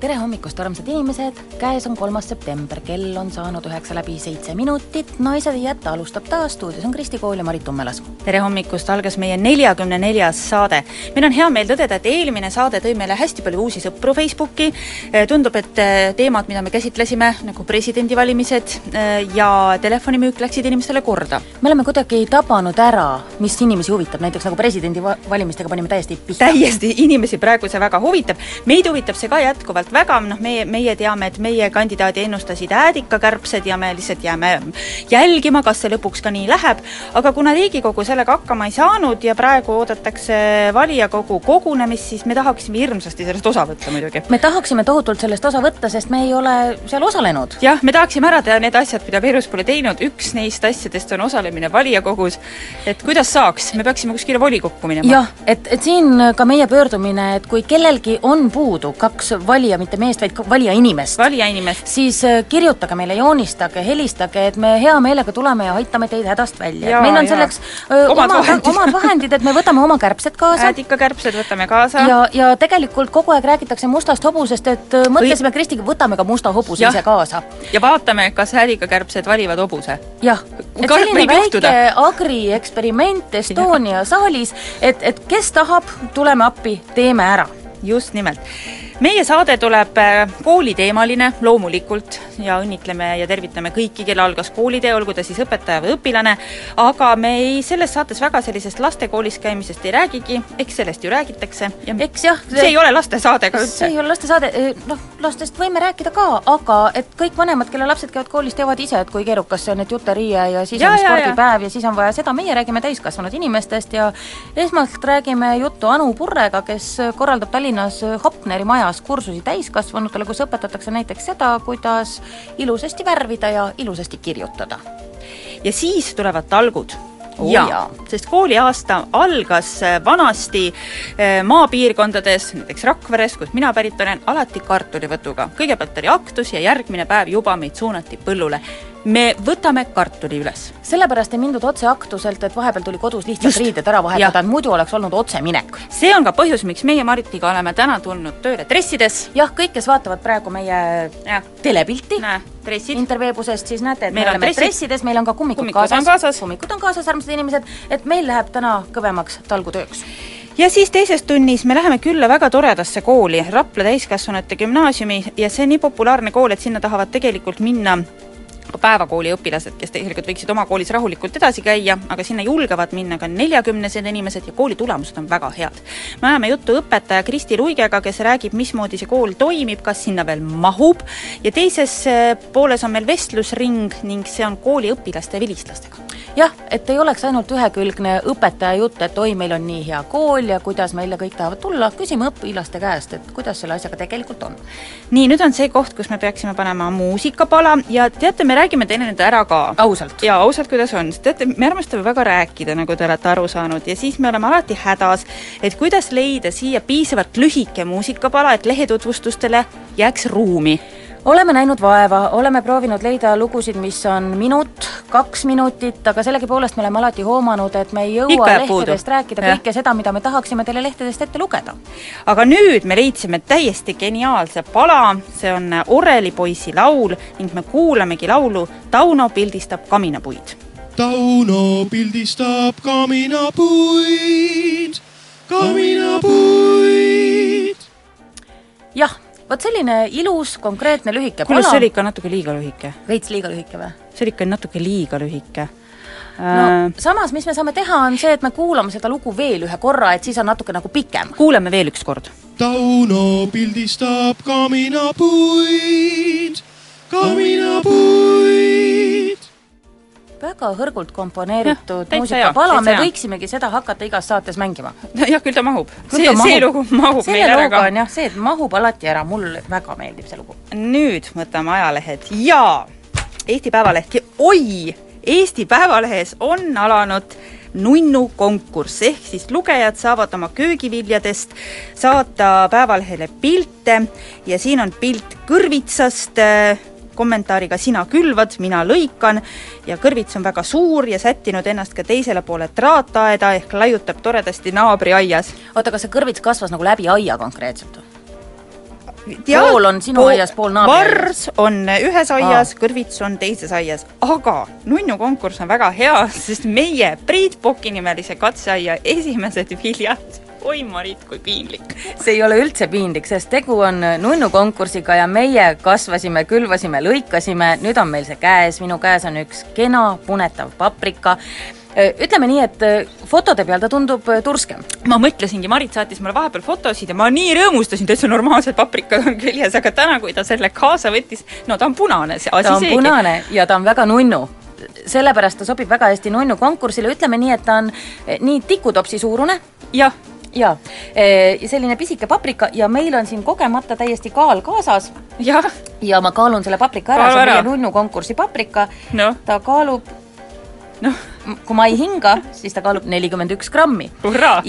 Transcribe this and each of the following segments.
tere hommikust, armsad inimesed, käes on kolmas september, kell on saanud üheksa läbi seitse minutit, Naised ei jäta alustab taas, stuudios on Kristi Kool ja Marit Tummelas. tere hommikust, algas meie neljakümne neljas saade. meil on hea meel tõdeda, et eelmine saade tõi meile hästi palju uusi sõpru Facebooki, tundub, et eh, teemad, mida me käsitlesime, nagu presidendivalimised eh, ja telefonimüük, läksid inimestele korda. me oleme kuidagi tabanud ära, mis inimesi huvitab, näiteks nagu presidendivalimistega panime täiesti pihta. täiesti, inimesi praegu see väga huvitab, meid huvitab see ka jätkuvalt tegelikult väga, noh, meie, meie teame, et meie kandidaadi ennustasid äädikakärbsed ja me lihtsalt jääme jälgima, kas see lõpuks ka nii läheb, aga kuna Riigikogu sellega hakkama ei saanud ja praegu oodatakse valijakogu kogunemist, siis me tahaksime hirmsasti sellest osa võtta muidugi. me tahaksime tohutult sellest osa võtta, sest me ei ole seal osalenud. jah, me tahaksime ära teha need asjad, mida me elus pole teinud, üks neist asjadest on osalemine valijakogus, et kuidas saaks, me peaksime kuskile volikokku minema. jah, et, et siin ka meie pöördumine, et kui kellelgi on puudu kaks valija mitte meest, vaid valija inimest. valija inimest. siis äh, kirjutage meile, joonistage, helistage, et me hea meelega tuleme ja aitame teid hädast välja. meil on ja. selleks öö, äh, omad, omad vahendid. omad vahendid, et me võtame oma kärbsed kaasa. äädikakärbsed võtame kaasa. ja, ja tegelikult kogu aeg räägitakse mustast hobusest, et äh, mõtlesime Kristiga, võtame ka musta hobuse ise kaasa. ja vaatame, kas äädikakärbsed valivad hobuse. jah, et selline väike agrieksperiment Estonia saalis, et, et kes tahab, tuleme appi, teeme ära. just nimelt meie saade tuleb äh, kooliteemaline loomulikult ja õnnitleme ja tervitame kõiki, kelle algas koolitee, olgu ta siis õpetaja või õpilane, aga me ei, selles saates väga sellisest lastekoolis käimisest ei räägigi, eks sellest ju räägitakse. Ja eks jah, see ei ole lastesaade ka üldse. see ei ole lastesaade, noh, lastest võime rääkida ka, aga et kõik vanemad, kelle lapsed käivad koolis, teavad ise, et kui keerukas see on, et juteriie ja siis ja, on spordipäev ja. ja siis on vaja seda, meie räägime täiskasvanud inimestest ja esmalt räägime juttu Anu Purrega, kes korraldab Tallinnas Hopneri maja majas kursusi täiskasvanutele, kus õpetatakse näiteks seda, kuidas ilusasti värvida ja ilusasti kirjutada. ja siis tulevad talgud oh,. jaa, sest kooliaasta algas äh, vanasti äh, maapiirkondades, näiteks Rakveres, kust mina pärit olen, alati kartulivõtuga. kõigepealt oli aktus ja järgmine päev juba meid suunati põllule me võtame kartuli üles. sellepärast ei mindud otse aktuselt, et vahepeal tuli kodus lihtsalt Just. riided ära vahetada, et muidu oleks olnud otseminek. see on ka põhjus, miks meie Maritiga oleme täna tulnud tööle dressides. jah, kõik, kes vaatavad praegu meie ja. telepilti interveebusest, siis näete, et meil me oleme dressid. dressides, meil on ka kummikud, kummikud kaasas, kaasas., kummikud on kaasas, armsad inimesed, et meil läheb täna kõvemaks talgutööks ja siis teises tunnis me läheme külla väga toredasse kooli, Rapla täiskasvanute gümnaasiumi ja see on nii populaarne kool, et sinna tahavad tegelikult minna päevakooli õpilased, kes tegelikult võiksid oma koolis rahulikult edasi käia, aga sinna julgevad minna ka neljakümnesed inimesed ja kooli tulemused on väga head. me ajame juttu õpetaja Kristi Luigega, kes räägib, mismoodi see kool toimib, kas sinna veel mahub ja teises eh, pooles on meil vestlusring ning see on kooli õpilaste ja vilistlastega. jah, et ei oleks ainult ühekülgne õpetaja jutt, et oi, meil on nii hea kool ja kuidas meile kõik tahavad tulla, küsime õpilaste käest, et kuidas selle asjaga tegelikult on. nii, nüüd on see koht, kus me peaksime panema muusikapala ja teate, me räägime nüüd ära ka. ausalt? jaa, ausalt, kuidas on, sest teate, me armastame väga rääkida, nagu te olete aru saanud, ja siis me oleme alati hädas, et kuidas leida siia piisavalt lühike muusikapala, et lehetutvustustele jääks ruumi oleme näinud vaeva, oleme proovinud leida lugusid, mis on minut, kaks minutit, aga sellegipoolest me oleme alati hoomanud, et me ei jõua lehtedest puudu. rääkida ja. kõike seda, mida me tahaksime teile lehtedest ette lugeda. aga nüüd me leidsime täiesti geniaalse pala, see on Oreli poisi laul ning me kuulamegi laulu Tauno pildistab kaminapuid. Tauno pildistab kaminapuid, kaminapuid. jah vot selline ilus, konkreetne, lühike kuule, see oli ikka natuke liiga lühike. veits liiga lühike või? see oli ikka natuke liiga lühike. no äh... samas, mis me saame teha, on see, et me kuulame seda lugu veel ühe korra, et siis on natuke nagu pikem. kuulame veel üks kord. Tauno pildistab kaminapuid, kaminapuid. Väga hõrgult komponeeritud muusikapala, me võiksimegi seda hakata igas saates mängima. jah, küll ta mahub. See, see lugu mahub selle meil ära ka. on jah see, et mahub alati ära, mulle väga meeldib see lugu. nüüd võtame ajalehed. Ja Eesti Päevaleht oi, Eesti Päevalehes on alanud nunnu konkurss, ehk siis lugejad saavad oma köögiviljadest saata Päevalehele pilte. Ja siin on pilt kõrvitsast äh, kommentaariga sina külvad, mina lõikan ja kõrvits on väga suur ja sättinud ennast ka teisele poole traataeda ehk laiutab toredasti naabri oota, kas see kõrvits kasvas nagu läbi aia konkreetselt? Ja Pool on sinu aias, pool naabri aias. Vars on ühes aias, kõrvits on teises aias, aga nunnu konkurss on väga hea, sest meie Priit Poki nimelise katseaia esimesed viljad, oi Marit, kui piinlik. see ei ole üldse piinlik, sest tegu on nunnu konkursiga ja meie kasvasime, külvasime, lõikasime, nüüd on meil see käes, minu käes on üks kena punetav paprika, ütleme nii, et fotode peal ta tundub turskem. ma mõtlesingi, Marit saatis mulle vahepeal fotosid ja ma nii rõõmustasin, täitsa normaalsed paprikad on küljes, aga täna, kui ta selle kaasa võttis, no ta on punane, see asi ta on seegi. punane ja ta on väga nunnu. Sellepärast ta sobib väga hästi nunnu konkursile, ütleme nii, et ta on eh, nii tikutopsi suurune. Jah, ja selline pisike paprika ja meil on siin kogemata täiesti kaal kaasas. Ja ma kaalun selle paprika ära, see on meie nunnu konkursi paprika. Noh, ta kaalub noh, kui ma ei hinga, siis ta kaalub nelikümmend üks grammi.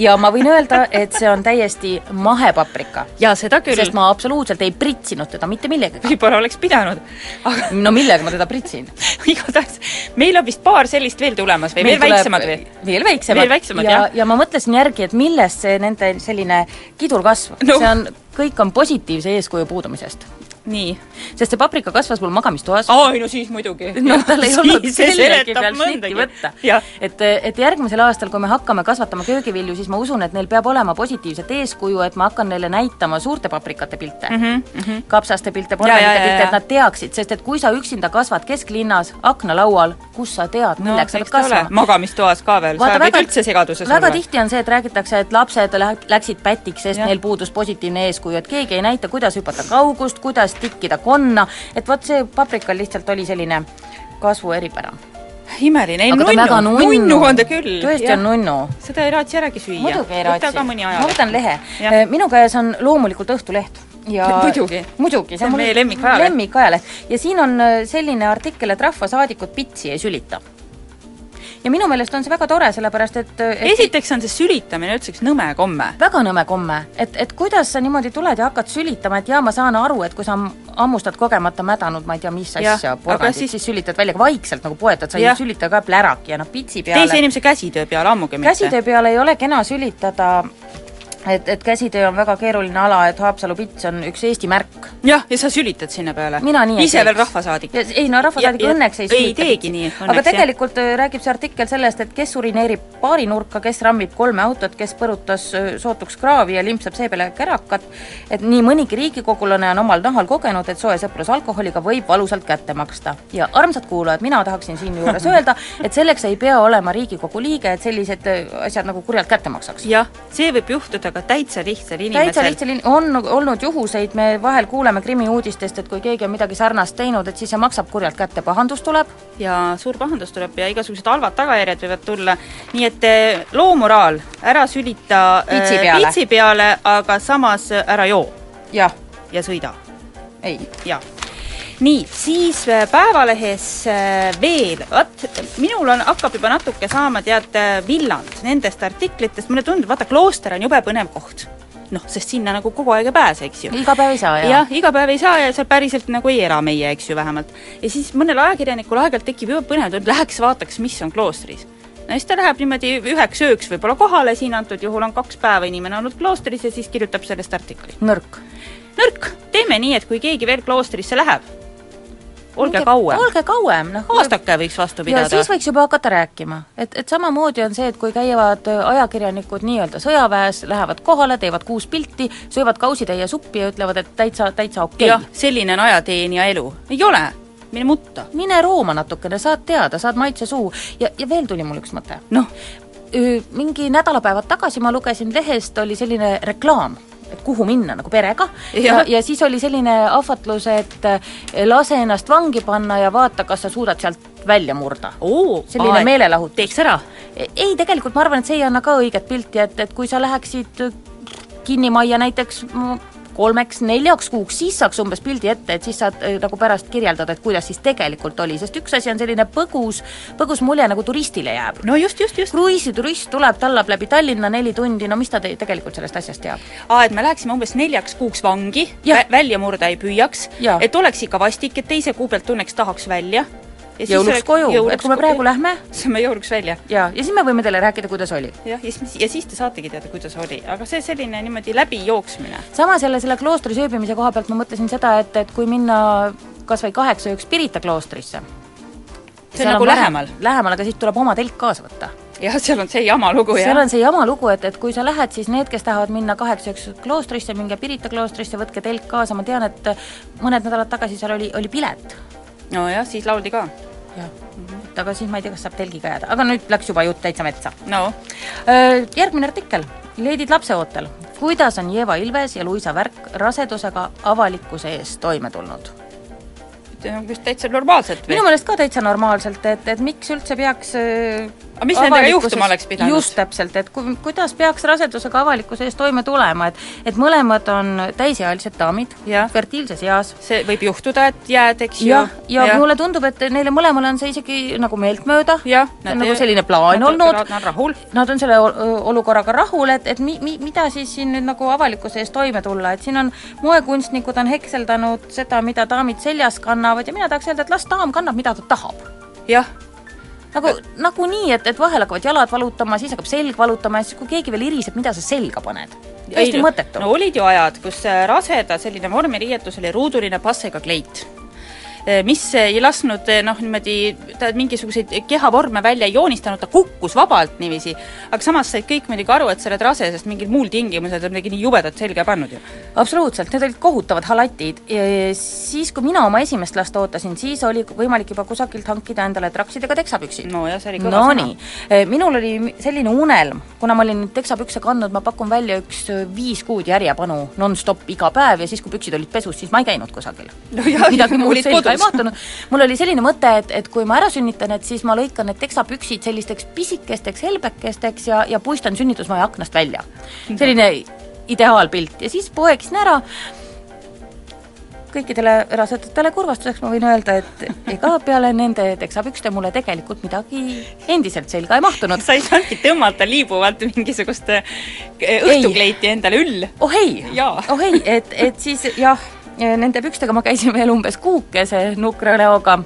ja ma võin öelda, et see on täiesti mahepaprika. jaa, seda küll. sest ma absoluutselt ei pritsinud teda mitte millegagi. võib-olla oleks pidanud, aga no millega ma teda pritsin? igatahes meil on vist paar sellist veel tulemas või Meil veel väiksemad või? veel väiksemad, Veel väiksemad, ja, jah. ja ma mõtlesin järgi, et millest see nende selline kidurkasv no., see on, kõik on positiivse eeskuju puudumisest. Nii. sest see paprika kasvas mul magamistoas oi, no siis muidugi. noh, tal ei olnud seletab peal šnitti võtta. et, et järgmisel aastal, kui me hakkame kasvatama köögivilju, siis ma usun, et neil peab olema positiivset eeskuju, et ma hakkan neile näitama suurte paprikate pilte mm, Mhm, mhm. kapsaste pilte, Ja, ja, porgandite ja, pilte, ja. et nad teaksid, sest et kui sa üksinda kasvad kesklinnas aknalaual, kus sa tead, milleks sa pead kasvama magamistoas ka veel, sa võid üldse segaduses väga olla. tihti on see, et räägitakse, et lapsed lä- läksid pätiks, sest Jah. neil puudus positiivne eeskuju, et keegi ei näita, kuidas hüpata kaugust, kuidas tikkida konna, et vot see paprikal lihtsalt oli selline kasvu eripära. imeline, ei nunnu, nunnu. on ta küll. tõesti on nunnu. seda ei raatsi äragi süüa. muidugi ei raatsi. ma võtan lehe. Jah. minu käes on loomulikult Õhtuleht ja Muidugi. muidugi, See on meie lemmikajaleht. lemmikajaleht. ja siin on äh, selline artikkel, et rahvasaadikud pitsi ei sülita. Ja minu meelest on see väga tore, sellepärast et, et esiteks on see sülitamine üldse üks nõme komme. väga nõme komme, et, et kuidas sa niimoodi tuled ja hakkad sülitama, et jaa, ma saan aru, et kui sa hammustad kogemata mädanud, ma ei tea, mis asja, porgandit, siis- siis... sülitad välja vaikselt nagu poetad, sa Jah. ei sülita ka pläraki ja noh, pitsi peale teise inimese käsitöö peale ammugi mitte. käsitöö peale ei ole kena sülitada, et, et käsitöö on väga keeruline ala, et Haapsalu pits on üks Eesti märk. jah, ja sa sülitad sinna peale. mina nii ei ise teeks. veel rahvasaadik. Ja- ei no rahvasaadik Ja- õnneks ei ei sülita teegi pitsi. nii, aga õnneks, jah. tegelikult äh, räägib see artikkel sellest, et kes urineerib baarinurka, kes rammib kolme autot, kes põrutas äh, sootuks kraavi ja limpsab seepeale kärakat, et nii mõnigi riigikogulane on omal nahal kogenud, et soe sõprus alkoholiga võib valusalt kätte maksta. ja armsad kuulajad, mina tahaksin siinjuures öelda, et selleks ei pea olema Riigikogu liige, et sellised äh, asjad nagu kurjalt kätte maksaks. jah, see võib juhtuda ka täitsa lihtsal täitsa inimesel. lihtsal in-, on olnud juhuseid, me vahel kuuleme krimiuudistest, et kui keegi on midagi sarnast teinud, et siis see maksab kurjalt kätte, pahandus tuleb, ja suur pahandus tuleb ja igasugused halvad tagajärjed võivad tulla, nii et eh, loo moraal, ära sülita eh, Pitsi peale. pitsi peale, aga samas ära joo jah, ja sõida, ei. jaa. Nii, siis eh, Päevalehes eh, veel, vot minul on, hakkab juba natuke saama tead eh, villand nendest artiklitest, mulle tundub, vaata klooster on jube põnev koht. noh, sest sinna nagu kogu aeg ei pääse, eks ju iga päev ei saa, jaa jah, iga päev ei saa ja seal päriselt nagu ei ela meie, eks ju, vähemalt. ja siis mõnel ajakirjanikul aeg-ajalt tekib juba põnev, et läheks vaataks, mis on kloostris. no siis ta läheb niimoodi üheks ööks võib-olla kohale, siin antud juhul on kaks päeva inimene olnud kloostris ja siis kirjutab sellest artikli. nõrk. nõrk, teeme nii, et kui keegi veel kloostrisse läheb, olge kauem, olge kauem, noh. aastake võiks vastu pidada. siis võiks juba hakata rääkima, et, et samamoodi on see, et kui käivad äh, ajakirjanikud nii-öelda sõjaväes, lähevad kohale, teevad kuus pilti, söövad kausitäie suppi ja ütlevad, et täitsa, täitsa okei jah okay., selline on ajateenija elu. ei ole, mine mutta. mine rooma natukene, saad teada, saad maitse suu ja, ja veel tuli mul üks mõte. noh, mingi nädalapäevad tagasi ma lugesin lehest, oli selline reklaam et kuhu minna nagu perega ja, ja, ja siis oli selline ahvatlus, et eh, lase ennast vangi panna ja vaata, kas sa suudad sealt välja murda. selline meelelahutus. teeks ära. ei, tegelikult ma arvan, et see ei anna ka õiget pilti, et, et kui sa läheksid kinnimajja näiteks mm, kolmeks-neljaks kuuks, siis saaks umbes pildi ette, et siis saad äh, nagu pärast kirjeldada, et kuidas siis tegelikult oli, sest üks asi on selline põgus, põgus mulje, nagu turistile jääb. no just, just, just. kruiisiturist tuleb, tallab läbi Tallinna neli tundi, no mis ta te tegelikult sellest asjast teab? aa, et me läheksime umbes neljaks kuuks vangi, välja murda ei püüaks, et oleks ikka vastik, et teise kuu pealt tunneks tahaks välja. Jõuluks koju, et kui me praegu lähme saame jõuluks välja. ja, ja siis me võime teile rääkida, kuidas oli. jah, ja siis, ja siis te saategi teada, kuidas oli, aga see selline niimoodi läbijooksmine. samas jälle selle kloostri sööbimise koha pealt ma mõtlesin seda, et, et kui minna kas või kaheks ööks Pirita kloostrisse, see on nagu lähemal. lähemal, aga siis tuleb oma telk kaasa võtta jah, seal on see jama lugu, jah. seal on see jama lugu, et, et kui sa lähed, siis need, kes tahavad minna kaheks ööks kloostrisse, minge Pirita kloostrisse, võtke telk kaasa, ma tean, et mõned nädalad tagasi seal oli, oli pilet. nojah, siis lauldi ka. Jah, et aga siis ma ei tea, kas saab telgiga jääda, aga nüüd läks juba jutt täitsa metsa. no Järgmine artikkel, leidid lapseootel. kuidas on Jeva Ilves ja Luisa Värk rasedusega avalikkuse ees toime tulnud? On vist täitsa normaalselt või? minu meelest ka täitsa normaalselt, et, et miks üldse peaks aga mis nendega juhtuma oleks pidanud? just täpselt, et ku, kuidas peaks rasedusega avalikkuse ees toime tulema, et et mõlemad on täisealised daamid, fertiilses eas. see võib juhtuda, et jääd, eks ju. jah, ja, ja mulle tundub, et neile mõlemale on see isegi nagu meeltmööda, nagu selline plaan nad- olnud. nad on rahul. Nad on selle ol- olukorraga rahul, et, et mi, mi, mida siis siin nüüd nagu avalikkuse ees toime tulla, et siin on moekunstnikud on hekseldanud seda, mida daamid seljas kannavad ja mina tahaks öelda, et las daam kannab, mida ta tahab. Jah, nagu, nagu nii, et, et vahel hakkavad jalad valutama, siis hakkab selg valutama ja siis, kui keegi veel iriseb, mida sa selga paned? täiesti mõttetu. No olid ju ajad, kus äh, raseda selline vormiriietus oli ruuduline passega kleit mis ei lasknud eh, noh, niimoodi ta mingisuguseid kehavorme välja ei joonistanud, ta kukkus vabalt niiviisi, aga samas said kõik muidugi aru, et sa oled rase, sest mingil muul tingimusel sa midagi nii jubedat selga pannud ju. absoluutselt, need olid kohutavad halatid ja siis, kui mina oma esimest last ootasin, siis oli võimalik juba kusagilt hankida endale traksidega teksapüksid. no ja see oli kõva no sõna. nii, minul oli selline unelm, kuna ma olin neid teksapükse kandnud, ma pakun välja üks viis kuud järjepanu nonstop iga päev ja siis, kui püksid olid pesus, siis ma ei käinud kusagil No jah, midagi muud selga kodus. ei mahtunud. mul oli selline mõte, et, et kui ma ära sünnitan, et siis ma lõikan need teksapüksid sellisteks pisikesteks helbekesteks ja, ja puistan sünnitusmaja aknast välja. selline ideaalpilt ja siis poekisin ära kõikidele rasedatele kurvastuseks ma võin öelda, et ega peale nende teksapükste mulle tegelikult midagi endiselt selga ei mahtunud. sa ei saanudki tõmmata liibuvalt mingisugust õhtukleiti endale üll. oh ei, oh ei, et, et siis jah, nende pükstega ma käisin veel umbes kuukese nukra näoga.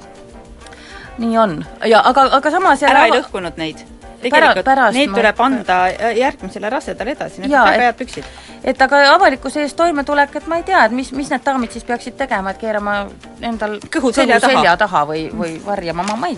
nii on ja aga, aga samas ära ei jälle lõhkunud neid. Tegelikult pärast neid tuleb anda järgmisele rasedale edasi, need on väga head püksid. et aga avalikkuse ees toimetulek, et ma ei tea, et mis, mis need daamid siis peaksid tegema, et keerama endal Kõhu selja taha. selja taha või, või varjama, ma, ma ei.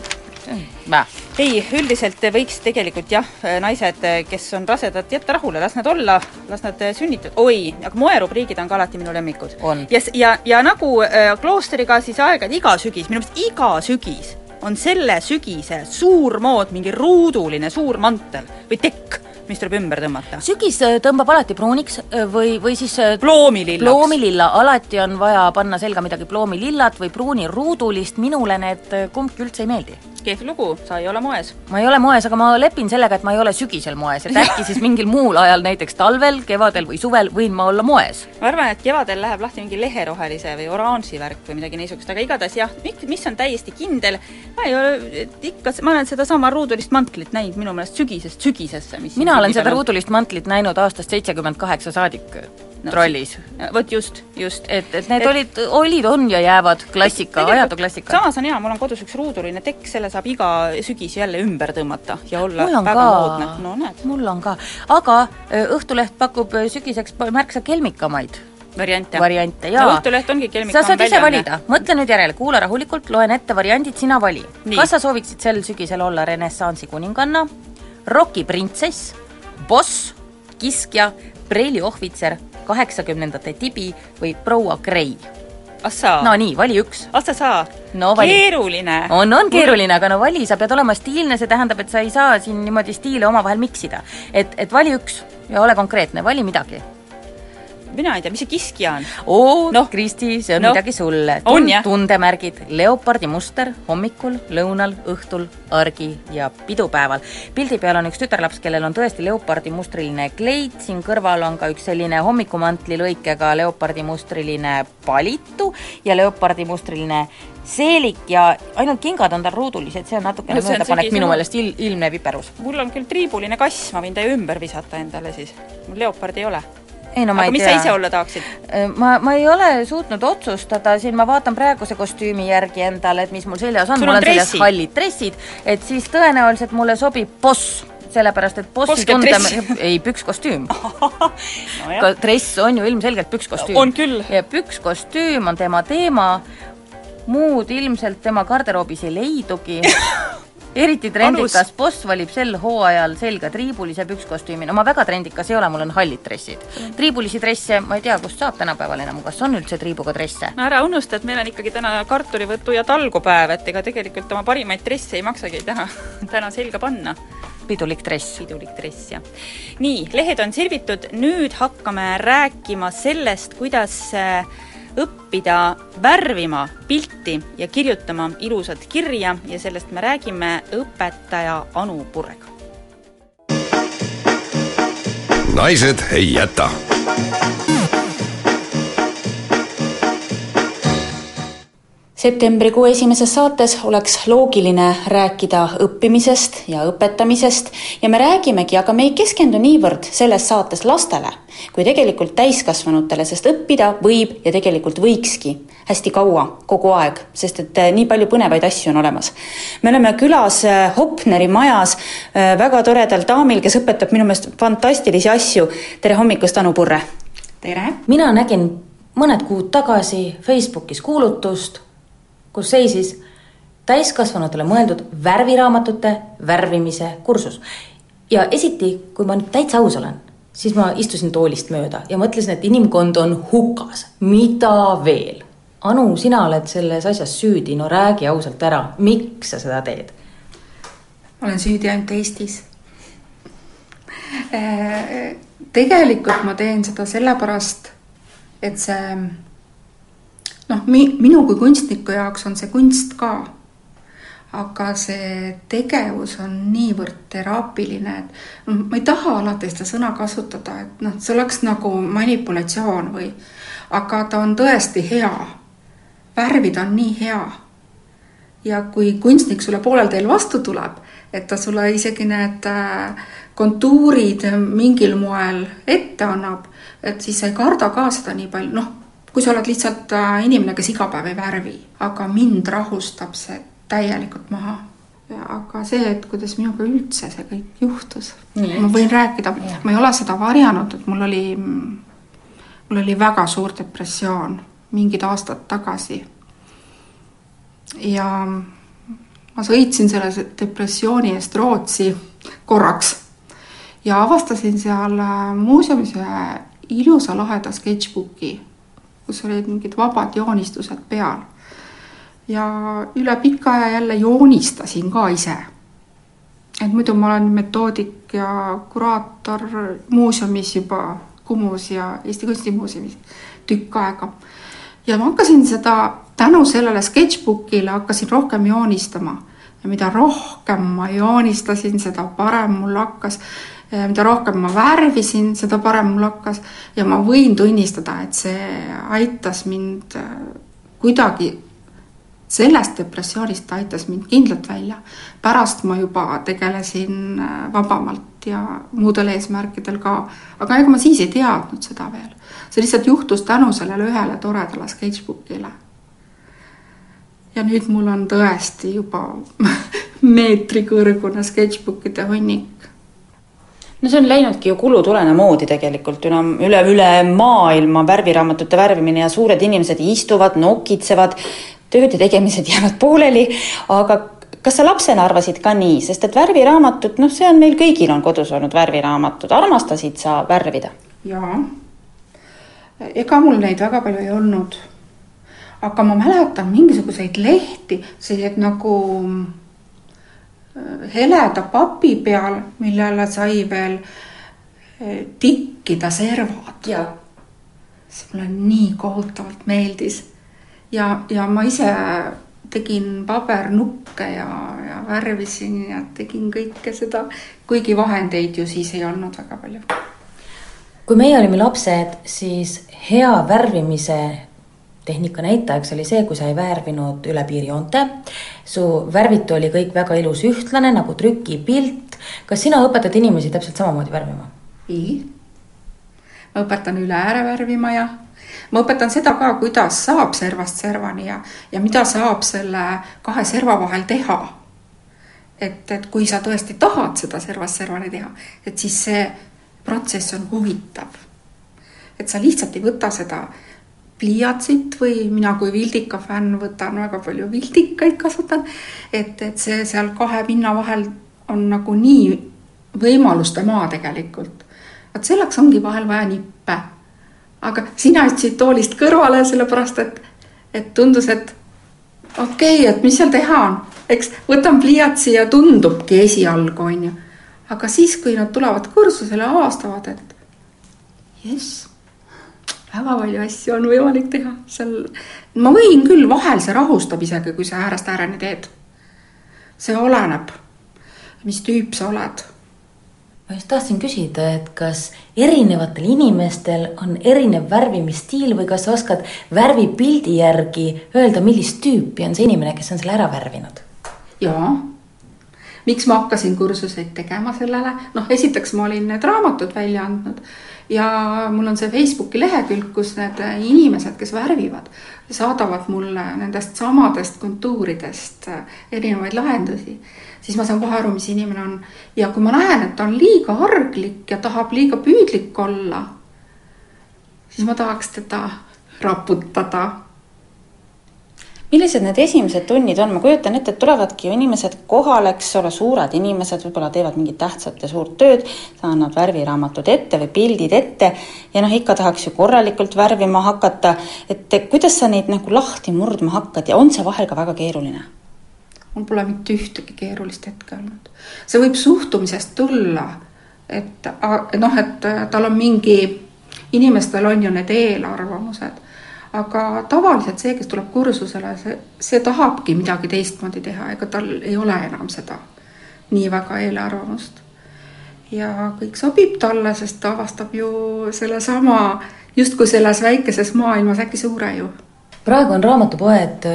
Ei, üldiselt võiks tegelikult jah, naised, kes on rasedad, jätta rahule, las nad olla, las nad sünnitavad, oi, aga moerubriigid on ka alati minu lemmikud. Ja, ja, ja nagu äh, kloostriga siis aeg-ajalt iga sügis, minu meelest iga sügis on selle sügise suur mood, mingi ruuduline suur mantel või tekk, mis tuleb ümber tõmmata. sügis äh, tõmbab alati pruuniks äh, või, või siis äh, ploomilillaks. ploomililla, alati on vaja panna selga midagi ploomilillat või pruuniruudulist, minule need kumbki üldse ei meeldi. kehv lugu, sa ei ole moes. ma ei ole moes, aga ma lepin sellega, et ma ei ole sügisel moes, et äkki siis mingil muul ajal, näiteks talvel, kevadel või suvel võin ma olla moes. ma arvan, et kevadel läheb lahti mingi leherohelise või oranži värk või midagi niisugust, aga igatahes jah, mis on täiesti kindel, ma ei ole, ikka, ma olen sedasama ruudulist mantlit näinud minu meelest sügisest sügisesse, mis mina olen seda ruudulist mantlit näinud aastast seitsekümmend kaheksa saadik No, trollis. vot just, just. et, et need et, olid, olid, on ja jäävad klassika, ajatu klassika. samas on hea, mul on kodus üks ruuduline tekk, selle saab iga sügis jälle ümber tõmmata ja olla väga ka moodne. no näed. mul on ka, aga öö, Õhtuleht pakub öö, sügiseks märksa kelmikamaid variante. variante jaa no Õhtuleht ongi kelmikam sa saad ise valida, mõtle nüüd järele, kuula rahulikult, loen ette variandid, sina vali. Kas sa sooviksid sel sügisel olla renessansi kuninganna, rokiprintsess, boss, kiskja, preiliohvitser, kaheksakümnendate tibi või proua Grey? ahsaa no nii, vali üks. ahsa saa no vali. keeruline. on, on keeruline, aga no vali, sa pead olema stiilne, see tähendab, et sa ei saa siin niimoodi stiile omavahel miksida. et, et vali üks ja ole konkreetne, vali midagi. Mina ei tea, mis see kiskja on? oo no. Kristi, see on no. midagi sulle. on jah? tundemärgid, leopardi muster hommikul, lõunal, õhtul, argi ja pidupäeval. pildi peal on üks tütarlaps, kellel on tõesti leopardi mustriline kleit, siin kõrval on ka üks selline hommikumantli lõikega leopardi mustriline palitu ja leopardi mustriline seelik ja ainult kingad on tal ruudulised, see on natukene no, möödapanek minu meelest il-, ilmne viperus. mul on küll triibuline kass, ma võin ta ju ümber visata endale siis. mul leopardi ei ole ei no ma aga ei mis tea. sa ise olla tahaksid? Äh, ma, ma ei ole suutnud otsustada, siin ma vaatan praeguse kostüümi järgi endale, et mis mul seljas on, mul on seljas hallid dressid, et siis tõenäoliselt mulle sobib boss sellepärast, et bossi tunde, ei, pükskostüüm no. dress on ju ilmselgelt pükskostüüm. on küll. ja pükskostüüm on tema teema, muud ilmselt tema garderoobis ei leidugi eriti trendikas boss valib sel hooajal selga triibulise pükskostüümi, no ma väga trendikas ei ole, mul on hallid dressid. triibulisi dresse ma ei tea, kust saab tänapäeval enam, kas on üldse triibuga dresse? no ära unusta, et meil on ikkagi täna kartulivõtu ja talgupäev, et ega tegelikult oma parimaid dresse ei maksagi täna, täna selga panna pidulik dress. pidulik dress, jah. nii, lehed on sirvitud, nüüd hakkame rääkima sellest, kuidas äh, õppida värvima pilti ja kirjutama ilusat kirja ja sellest me räägime õpetaja Anu Purrega. naised ei jäta septembrikuu esimeses saates oleks loogiline rääkida õppimisest ja õpetamisest ja me räägimegi, aga me ei keskendu niivõrd selles saates lastele, kui tegelikult täiskasvanutele, sest õppida võib ja tegelikult võikski hästi kaua, kogu aeg, sest et eh, nii palju põnevaid asju on olemas. me oleme külas eh, Hopneri majas eh, väga toredal daamil, kes õpetab minu meelest fantastilisi asju. tere hommikust, Anu Purre! tere! mina nägin mõned kuud tagasi Facebookis kuulutust kus seisis täiskasvanutele mõeldud värviraamatute värvimise kursus. ja esiti, kui ma nüüd täitsa aus olen, siis ma istusin toolist mööda ja mõtlesin, et inimkond on hukas, mida veel? Anu, sina oled selles asjas süüdi, no räägi ausalt ära, miks sa seda teed? ma olen süüdi ainult Eestis. Äh, tegelikult ma teen seda sellepärast, et see noh, mi-, minu kui kunstniku jaoks on see kunst ka. aga see tegevus on niivõrd teraapiline, et ma ei taha alati seda sõna kasutada, et noh, see oleks nagu manipulatsioon või, aga ta on tõesti hea. värvida on nii hea. ja kui kunstnik sulle poolel teel vastu tuleb, et ta sulle isegi need äh, kontuurid mingil moel ette annab, et siis sa ei karda ka seda nii palju, noh kui sa oled lihtsalt äh, inimene, kes iga päev ei värvi, aga mind rahustab see täielikult maha. aga see, et kuidas minuga üldse see kõik juhtus, ma võin rääkida, ma ei ole seda varjanud, et mul oli, mul oli väga suur depressioon mingid aastad tagasi. ja ma sõitsin selle depressiooni eest Rootsi korraks ja avastasin seal äh, muuseumis ühe ilusa laheda sketšbuki kus olid mingid vabad joonistused peal. ja üle pika aja jälle joonistasin ka ise. et muidu ma olen metoodik ja kuraator muuseumis juba Kumus ja Eesti Kunstimuuseumis tükk aega. ja ma hakkasin seda tänu sellele sketšbookile hakkasin rohkem joonistama ja mida rohkem ma joonistasin, seda parem mul hakkas mida rohkem ma värvisin, seda parem mul hakkas ja ma võin tunnistada, et see aitas mind äh, kuidagi, sellest depressioonist aitas mind kindlalt välja. pärast ma juba tegelesin äh, vabamalt ja muudel eesmärkidel ka, aga ega ma siis ei teadnud seda veel. see lihtsalt juhtus tänu sellele ühele toredale sketšbookile ja nüüd mul on tõesti juba meetrikõrgune sketšbookide hunnik no see on läinudki ju kulutulena moodi tegelikult üle, üle, üle maailma värviraamatute värvimine ja suured inimesed istuvad, nokitsevad, tööd ja tegemised jäävad pooleli, aga kas sa lapsena arvasid ka nii, sest et värviraamatud, noh, see on meil kõigil on kodus olnud värviraamatud, armastasid sa värvida? jaa, ega mul neid väga palju ei olnud. aga ma mäletan mingisuguseid lehti, selliseid nagu heleda papi peal, millele sai veel eh, tikkida servad. see mulle nii kohutavalt meeldis. ja, ja ma ise tegin pabernukke ja, ja värvisin ja tegin kõike seda, kuigi vahendeid ju siis ei olnud väga palju. kui meie olime lapsed, siis hea värvimise tehnika näitajaks oli see, kui sa ei värvinud üle piirjoonte. su värvitu oli kõik väga ilus ühtlane nagu trükipilt. kas sina õpetad inimesi täpselt samamoodi värvima? ei. ma õpetan üle ääre värvima ja ma õpetan seda ka, kuidas saab servast servani ja, ja mida saab selle kahe serva vahel teha. et, et kui sa tõesti tahad seda servast servani teha, et siis see protsess on huvitav. et sa lihtsalt ei võta seda pliiatsit või mina kui Vildika fänn võtan väga palju vildikaid, kasutan. et, et see seal kahe pinna vahel on nagu nii võimaluste maa tegelikult. vot selleks ongi vahel vaja nippe. aga sina jätsid toolist kõrvale, sellepärast et, et tundus, et okei okay,, et mis seal teha on, eks võtan pliiatsi ja tundubki esialgu, on ju. aga siis, kui nad tulevad kursusele, avastavad, et jess väga palju asju on võimalik teha seal. ma võin küll, vahel see rahustab isegi, kui sa äärest ääreni teed. see oleneb, mis tüüp sa oled. ma just tahtsin küsida, et kas erinevatel inimestel on erinev värvimisstiil või kas sa oskad värvipildi järgi öelda, millist tüüpi on see inimene, kes on selle ära värvinud? jaa miks ma hakkasin kursuseid tegema sellele, noh, esiteks ma olin need raamatud välja andnud ja mul on see Facebooki lehekülg, kus need inimesed, kes värvivad, saadavad mulle nendest samadest kontuuridest äh, erinevaid lahendusi, siis ma saan kohe aru, mis inimene on. ja kui ma näen, et ta on liiga arglik ja tahab liiga püüdlik olla, siis ma tahaks teda raputada millised need esimesed tunnid on, ma kujutan ette, et tulevadki ju inimesed kohale, eks ole, suured inimesed võib-olla teevad mingit tähtsat ja suurt tööd, annad värviraamatud ette või pildid ette ja noh, ikka tahaks ju korralikult värvima hakata, et kuidas sa neid nagu lahti murdma hakkad ja on see vahel ka väga keeruline? mul pole mitte ühtegi keerulist hetke olnud. see võib suhtumisest tulla, et noh, et tal on mingi, inimestel on ju need eelarvamused aga tavaliselt see, kes tuleb kursusele, see, see tahabki midagi teistmoodi teha, ega tal ei ole enam seda nii väga eelarvamust. ja kõik sobib talle, sest ta avastab ju sellesama justkui selles väikeses maailmas äkki suure ju. praegu on raamatupoed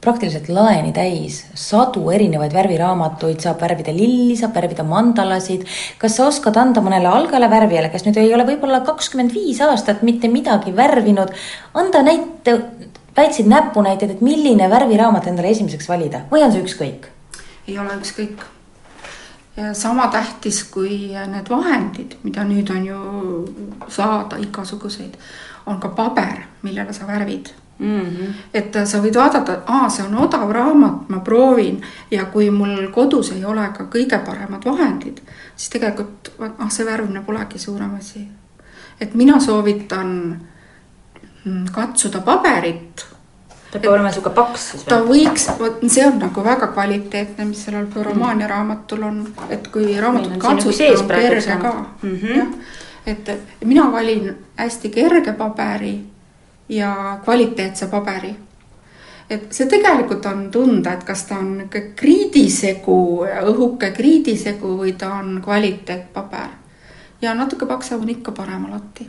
praktiliselt laeni täis, sadu erinevaid värviraamatuid, saab värvida lilli, saab värvida mandalasid. kas sa oskad anda mõnele algale värvijale, kes nüüd ei ole võib-olla kakskümmend viis aastat mitte midagi värvinud, anda näite, väikseid näpunäiteid, et milline värviraamat endale esimeseks valida või on see ükskõik? ei ole ükskõik. sama tähtis kui need vahendid, mida nüüd on ju saada igasuguseid, on ka paber, millele sa värvid Mm -hmm. et sa võid vaadata, et aa, see on odav raamat, ma proovin ja kui mul kodus ei ole ka kõige paremad vahendid, siis tegelikult ah, see värvimine polegi suurem asi. et mina soovitan mm, katsuda paberit. ta peab olema niisugune paks siis ta võiks, vot see on nagu väga kvaliteetne, mis sellel Romaania mm. raamatul on, et kui raamatut katsutada on kerge ka mm. -hmm. jah, et mina valin hästi kerge paberi ja kvaliteetse paberi. et see tegelikult on tunda, et kas ta on niisugune kriidisegu, õhuke kriidisegu või ta on kvaliteetpaber. ja natuke paksem on ikka parem alati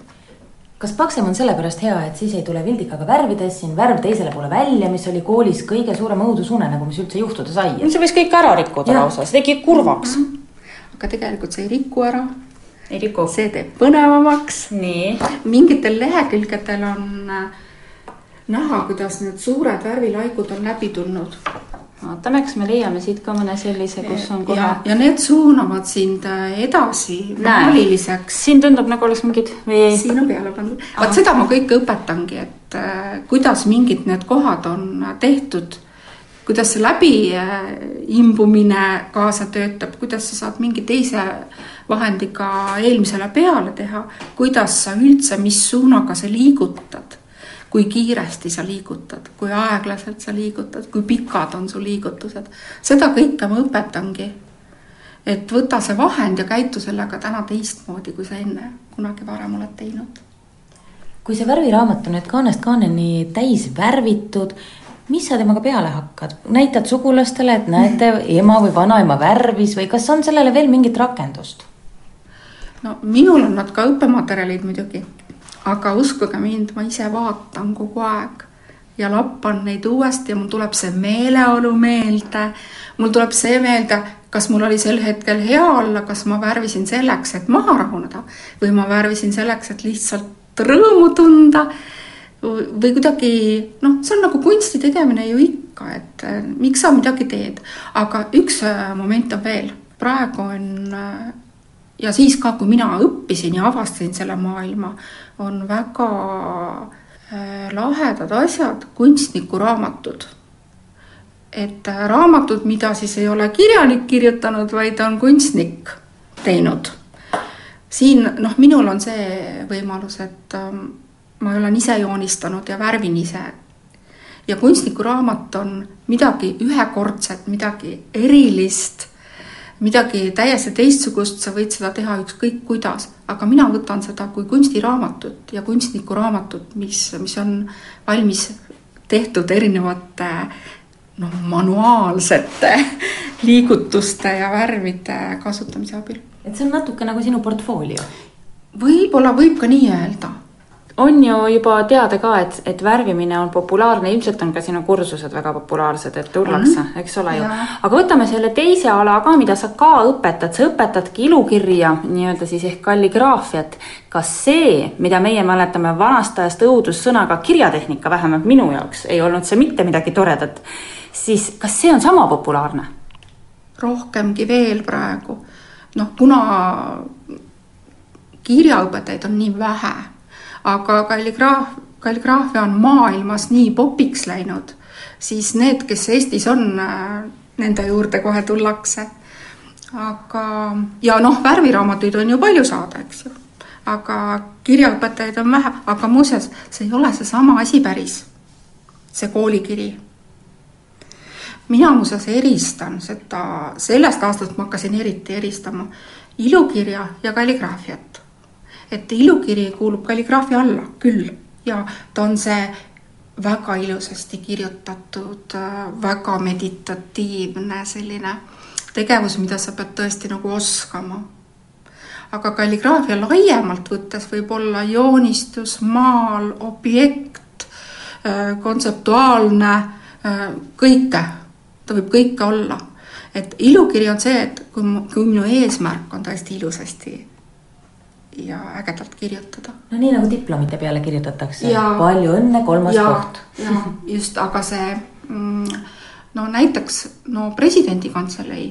kas paksem on sellepärast hea, et siis ei tule vildikaga värvides siin värv teisele poole välja, mis oli koolis kõige suurem õudusunenägu, mis üldse juhtuda sai? see võis kõik ära rikkuda lausa, see tegi kurvaks mm. -hmm. aga tegelikult see ei riku ära ei riku. see teeb põnevamaks. mingitel lehekülgedel on äh, näha, kuidas need suured värvilaigud on läbi tulnud. vaatame, kas me leiame siit ka mõne sellise, kus on kohe. ja need suunavad sind äh, edasi maaliliseks. siin tundub nagu oleks mingid või. siin on peale pandud. vot seda ma kõike õpetangi, et äh, kuidas mingid need kohad on tehtud kuidas see läbiimbumine kaasa töötab, kuidas sa saad mingi teise vahendiga eelmisele peale teha, kuidas sa üldse, mis suunaga sa liigutad, kui kiiresti sa liigutad, kui aeglaselt sa liigutad, kui pikad on su liigutused. seda kõike ma õpetangi. et võta see vahend ja käitu sellega täna teistmoodi, kui sa enne kunagi varem oled teinud kui see värviraamat on nüüd kaanest kaaneni täis värvitud, mis sa temaga peale hakkad, näitad sugulastele, et näete, ema või vanaema värvis või kas on sellele veel mingit rakendust? no minul on nad ka õppematerjalid muidugi, aga uskuge mind, ma ise vaatan kogu aeg ja lappan neid uuesti ja mul tuleb see meeleolu meelde. mul tuleb see meelde, kas mul oli sel hetkel hea olla, kas ma värvisin selleks, et maha rahuneda või ma värvisin selleks, et lihtsalt rõõmu tunda või kuidagi noh, see on nagu kunsti tegemine ju ikka, et äh, miks sa midagi teed, aga üks äh, moment on veel, praegu on äh, ja siis ka, kui mina õppisin ja avastasin selle maailma, on väga lahedad asjad, kunstnikuraamatud. et raamatud, mida siis ei ole kirjanik kirjutanud, vaid on kunstnik teinud. siin noh, minul on see võimalus, et ähm, ma olen ise joonistanud ja värvin ise. ja kunstnikuraamat on midagi ühekordset, midagi erilist, midagi täiesti teistsugust, sa võid seda teha ükskõik kuidas, aga mina võtan seda kui kunstiraamatut ja kunstnikuraamatut, mis, mis on valmis tehtud erinevate noh, manuaalsete liigutuste ja värvide kasutamise abil. et see on natuke nagu sinu portfoolio? võib-olla võib ka nii öelda on ju juba teada ka, et, et värvimine on populaarne, ilmselt on ka sinu kursused väga populaarsed, et tullakse, eks ole ju. aga võtame selle teise ala ka, mida sa ka õpetad, sa õpetadki ilukirja nii-öelda siis ehk kalligraafiat. kas see, mida meie mäletame vanast ajast õudussõnaga kirjatehnika, vähemalt minu jaoks ei olnud see mitte midagi toredat, siis kas see on sama populaarne? rohkemgi veel praegu. noh, kuna kirjaõpetajaid on nii vähe aga kalligraaf, kalligraafia on maailmas nii popiks läinud, siis need, kes Eestis on, äh, nende juurde kohe tullakse. aga, ja noh, värviraamatuid on ju palju saada, eks ju. aga kirjaõpetajaid on vähe, aga muuseas, see ei ole seesama asi päris, see koolikiri mina muuseas eristan seda, sellest aastast ma hakkasin eriti eristama ilukirja ja kalligraafiat et ilukiri kuulub kalligraafia alla küll ja ta on see väga ilusasti kirjutatud, väga meditatiivne selline tegevus, mida sa pead tõesti nagu oskama. aga kalligraafia laiemalt võttes võib olla joonistus, maal, objekt, kontseptuaalne, kõike, ta võib kõike olla. et ilukiri on see, et kui, kui minu eesmärk on tõesti ilusasti ja ägedalt kirjutada. no nii nagu diplomite peale kirjutatakse, palju õnne, kolmas ja, koht. ja just, aga see mm, no näiteks no presidendi kantselei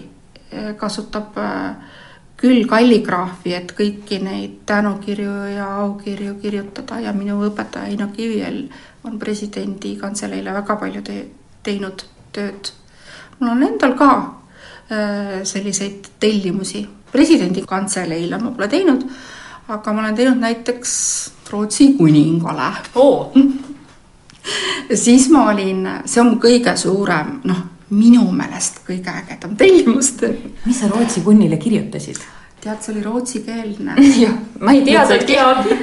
eh, kasutab eh, küll kalligraafi, et kõiki neid tänukirju ja aukirju kirjutada ja minu õpetaja Eino Kiviel on presidendi kantseleile väga palju te teinud tööd. mul on endal ka äh, selliseid tellimusi, presidendi kantseleile ma pole teinud aga ma olen teinud näiteks Rootsi kuningale oh. siis ma olin, see on kõige suurem, noh, minu meelest kõige ägedam tellimus. mis sa Rootsi kunnile kirjutasid? tead, see oli rootsikeelne. jah, ma ei teadnudki.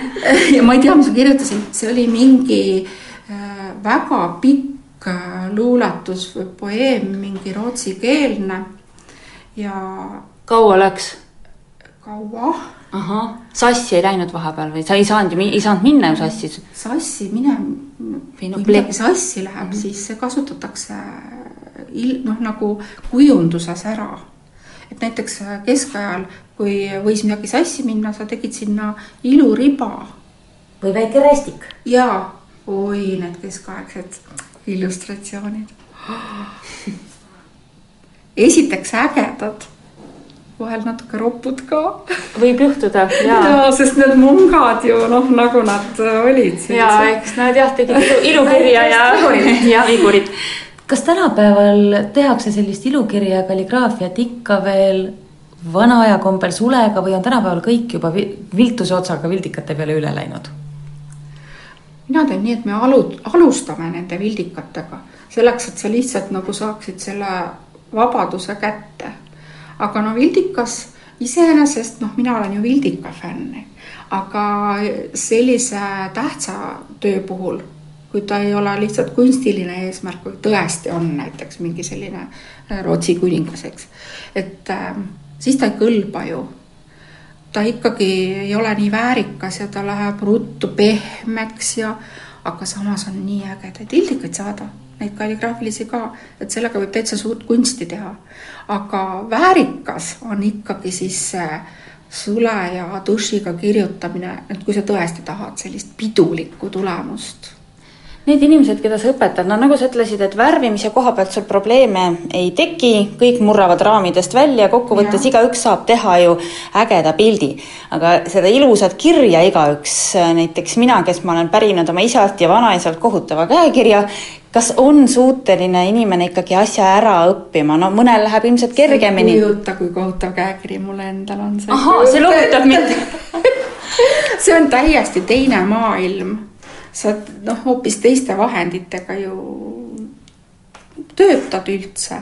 ja ma ei tea, mis ma kirjutasin, see oli mingi äh, väga pikk äh, luuletus või poeem, mingi rootsikeelne ja. kaua läks? Kaua ahah, sassi ei läinud vahepeal või sa ei saanud ju, ei saanud minna ju sassi? sassi minema, kui midagi sassi läheb mm, -hmm. siis see kasutatakse il-, noh, nagu kujunduses ära. et näiteks keskajal, kui võis midagi sassi minna, sa tegid sinna iluriba. või väike rästik. jaa, oi, need keskaegsed illustratsioonid. esiteks ägedad vahel natuke ropud ka. võib juhtuda, jaa ja,. sest need mungad ju noh, nagu nad olid. ja eks nad jah, tegid ilu, ilukirja ja, ja vigurid. kas tänapäeval tehakse sellist ilukirja ja kalligraafiat ikka veel vana aja kombel sulega või on tänapäeval kõik juba viltuse otsaga vildikate peale üle läinud? mina teen nii, et me alu-, alustame nende vildikatega selleks, et sa lihtsalt nagu saaksid selle vabaduse kätte aga no vildikas iseenesest noh, mina olen ju Vildika fänn, aga sellise tähtsa töö puhul, kui ta ei ole lihtsalt kunstiline eesmärk, kui tõesti on näiteks mingi selline äh, Rootsi kuningas, eks, et äh, siis ta ei kõlba ju. ta ikkagi ei ole nii väärikas ja ta läheb ruttu pehmeks ja aga samas on nii ägedaid pildikaid saada neid kalligraafilisi ka, et sellega võib täitsa suurt kunsti teha. aga väärikas on ikkagi siis see sule ja dušiga kirjutamine, et kui sa tõesti tahad sellist pidulikku tulemust Need inimesed, keda sa õpetad, no nagu sa ütlesid, et värvimise koha pealt sul probleeme ei teki, kõik murravad raamidest välja, kokkuvõttes igaüks saab teha ju ägeda pildi. aga seda ilusat kirja igaüks, näiteks mina, kes ma olen pärinud oma isalt ja vanaisalt kohutava käekirja, kas on suuteline inimene ikkagi asja ära õppima, no mõnel läheb ilmselt kergemini. kujuta, kui kohutav käekiri mul endal on. ahaa, see lohutab mind see on täiesti teine maailm sa noh, hoopis teiste vahenditega ju töötad üldse.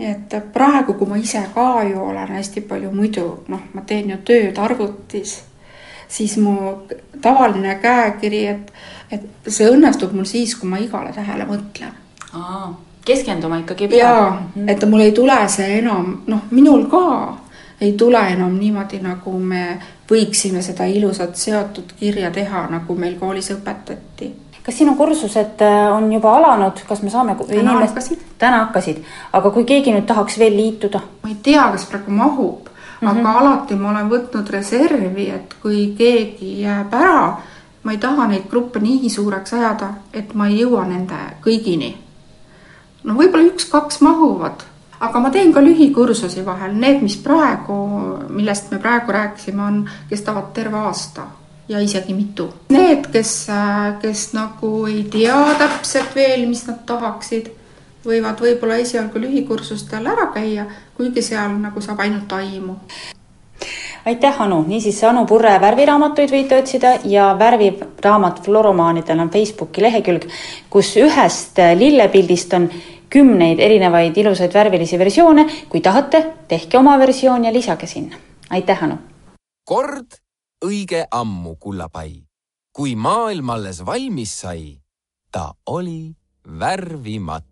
et praegu, kui ma ise ka ju olen hästi palju muidu, noh, ma teen ju tööd arvutis, siis mu tavaline käekiri, et, et see õnnestub mul siis, kui ma igale tähele mõtlen. keskenduma ikkagi peab. jaa, et mul ei tule see enam, noh, minul ka ei tule enam niimoodi, nagu me võiksime seda ilusat seotud kirja teha, nagu meil koolis õpetati. kas sinu kursused äh, on juba alanud, kas me saame täna inimest... hakkasid. täna hakkasid, aga kui keegi nüüd tahaks veel liituda? ma ei tea, kas praegu mahub mm, -hmm. aga alati ma olen võtnud reservi, et kui keegi jääb ära, ma ei taha neid gruppe nii suureks ajada, et ma ei jõua nende kõigini. no võib-olla üks-kaks mahuvad aga ma teen ka lühikursusi vahel, need, mis praegu, millest me praegu rääkisime, on, kestavad terve aasta ja isegi mitu. Need, kes, kes nagu ei tea täpselt veel, mis nad tahaksid, võivad võib-olla esialgu lühikursustel ära käia, kuigi seal nagu saab ainult aimu aitäh, Anu, niisiis Anu Purre värviraamatuid võite otsida ja värviraamat Floromaanidel on Facebooki lehekülg, kus ühest lillepildist on kümneid erinevaid ilusaid värvilisi versioone. kui tahate, tehke oma versioon ja lisage sinna. aitäh, Anu! kord õige ammu, kullapai, kui maailm alles valmis sai, ta oli värvimata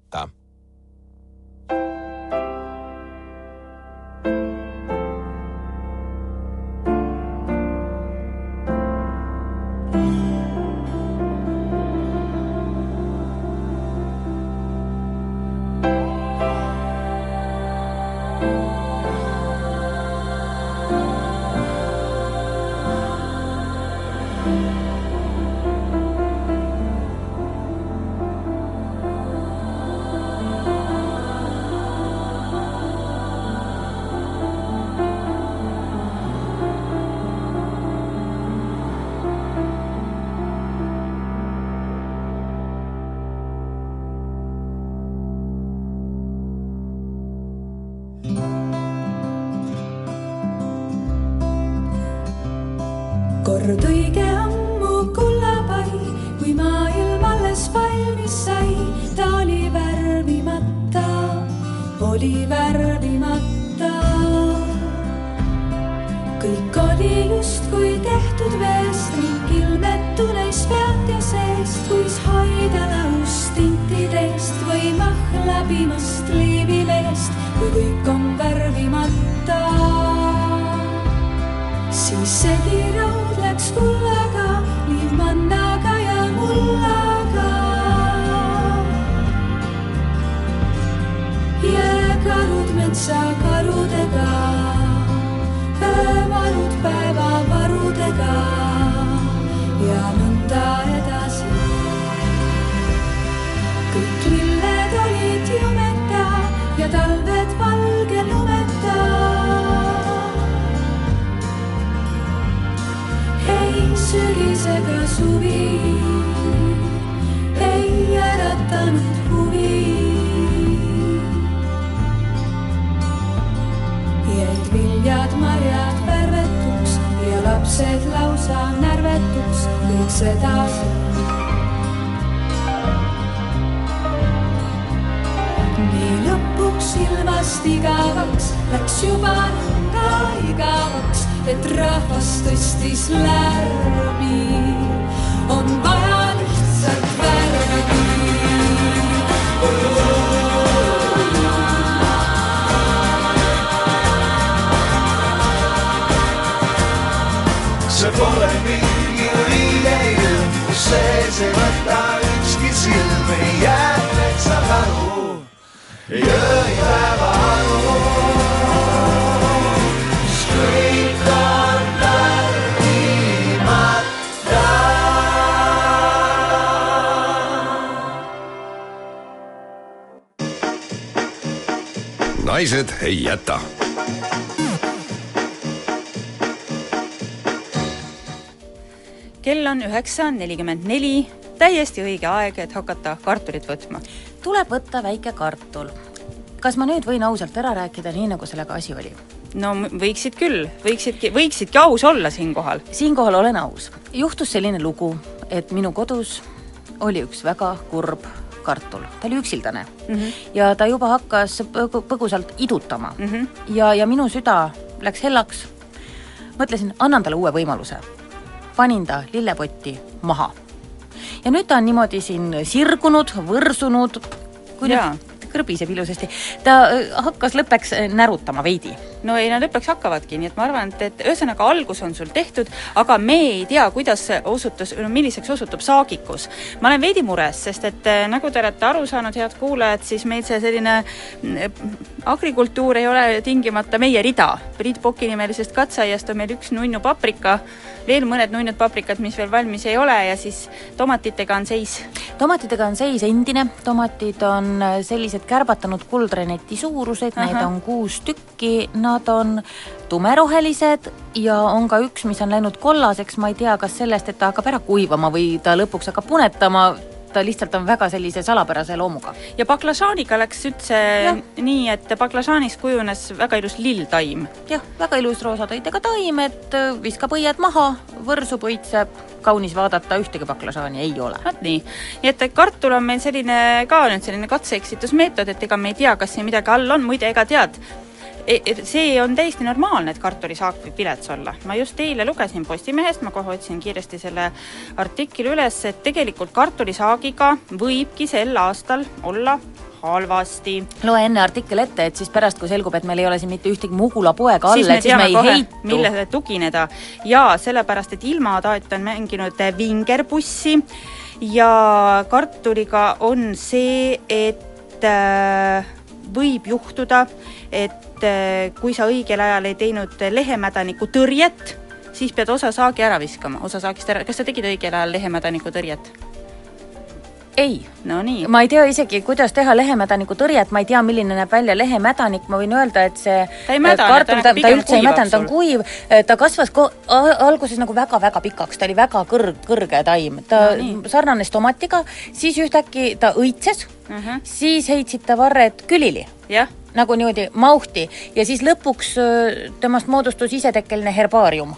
suvi ei äratanud huvi. jäid viljad, marjad värvetuks ja lapsed lausa närvetuks, kõik nii lõpuks ilmast igavaks läks juba nõnda igavaks, et rahvas tõstis lärmi. See pole mingi õige ilm, kus sees ei võta ükski silm, ei jää metsakaru, ei öö naised ei jäta kell on üheksa nelikümmend neli, täiesti õige aeg, et hakata kartulit võtma. tuleb võtta väike kartul. kas ma nüüd võin ausalt ära rääkida, nii nagu sellega asi oli? no võiksid küll, võiksidki, võiksidki aus olla siinkohal. siinkohal olen aus. juhtus selline lugu, et minu kodus oli üks väga kurb kartul, ta oli üksildane mm -hmm. ja ta juba hakkas põgu- põgusalt idutama mm -hmm. ja, ja minu süda läks hellaks. mõtlesin, annan talle uue võimaluse. panin ta lillepotti maha. ja nüüd ta on niimoodi siin sirgunud, võrsunud, kui Jaa. nüüd kõrbiseb ilusasti, ta äh, hakkas lõppeks äh, närutama veidi no ei, nad lõpuks hakkavadki, nii et ma arvan, et, et ühesõnaga algus on sul tehtud, aga me ei tea, kuidas osutus, no milliseks osutub saagikus. ma olen veidi mures, sest et eh, nagu te olete aru saanud, head kuulajad, siis meil see selline mm, agrikultuur ei ole tingimata meie rida. Priit Poki nimelisest katseaiast on meil üks nunnu paprika, veel mõned nunnud paprikad, mis veel valmis ei ole ja siis tomatitega on seis. tomatitega on seis endine, tomatid on äh, sellised kärbatanud kuldreneti suurused, neid on kuus tükki, nad on tumerohelised ja on ka üks, mis on läinud kollaseks, ma ei tea, kas sellest, et ta hakkab ära kuivama või ta lõpuks hakkab punetama, ta lihtsalt on väga sellise salapärase loomuga. ja baklažaaniga läks üldse Jah. nii, et baklažaanist kujunes väga ilus lilltaim jah, väga ilus roosatöidega taim, et äh, viskab õied maha, võrsub, õitseb, kaunis vaadata, ühtegi baklažaani ei ole. vot nii, nii et kartul on meil selline ka nüüd selline katse-eksitusmeetod, et ega me ei tea, kas siin midagi all on, muide ega tead, see on täiesti normaalne, et kartulisaak võib vilets olla. ma just eile lugesin Postimehest, ma kohe otsin kiiresti selle artikli üles, et tegelikult kartulisaagiga võibki sel aastal olla halvasti. loe enne artikkel ette, et siis pärast, kui selgub, et meil ei ole siin mitte ühtegi Mugula poega all, et siis me ei kohe, heitu. millele tugineda ja sellepärast, et ilmataat on mänginud vingerpussi ja kartuliga on see, et äh, võib juhtuda, et äh, kui sa õigel ajal ei teinud lehemädaniku tõrjet, siis pead osa saagi ära viskama, osa saagist ära, kas sa tegid õigel ajal lehemädaniku tõrjet? ei, no nii, ma ei tea isegi, kuidas teha lehemädaniku tõrjet, ma ei tea, milline näeb välja lehemädanik, ma võin öelda, et see Ta ei mädane, kartul, ta ta, ta üldse ei mädanud, ta on kuiv, ta kasvas ko-, alguses nagu väga-väga pikaks, ta oli väga kõrg, kõrge taim, ta No sarnanes tomatiga, siis ühtäkki ta õitses. Uh, Mhm. -huh. siis heitsid ta varred külili. Jah, nagu niimoodi mauhti. Ja siis lõpuks öö, temast moodustus isetekkeline herbaarium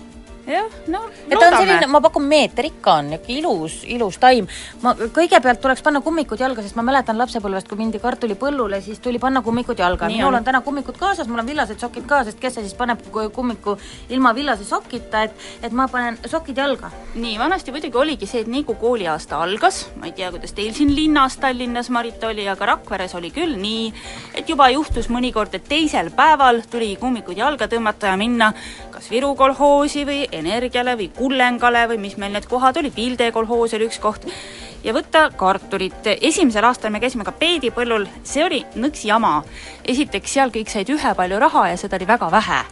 jah, no et ta on selline, ma pakun meeter ikka on, niisugune ilus, ilus taim. ma kõigepealt tuleks panna kummikud jalga, sest ma mäletan lapsepõlvest, kui mindi kartulipõllule, siis tuli panna kummikud jalga. Minul on. täna kummikud kaasas, mul on villased sokid ka, sest kes see siis paneb ku- kummiku ilma villase sokita, et, et ma panen sokid jalga. nii, vanasti muidugi oligi see, et nii kui kooliaasta algas, ma ei tea, kuidas teil siin linnas Tallinnas, Marit, oli, aga Rakveres oli küll nii, et juba juhtus mõnikord, et teisel päeval tuli kummikud jalga tõmmata ja minna kas Viru kolhoosi või Energiale või Kullengale või mis meil need kohad olid, Pilde kolhoos oli üks koht, ja võtta kartulit. esimesel aastal me käisime ka peedipõllul, see oli nõks jama. esiteks seal kõik said ühepalju raha ja seda oli väga vähe.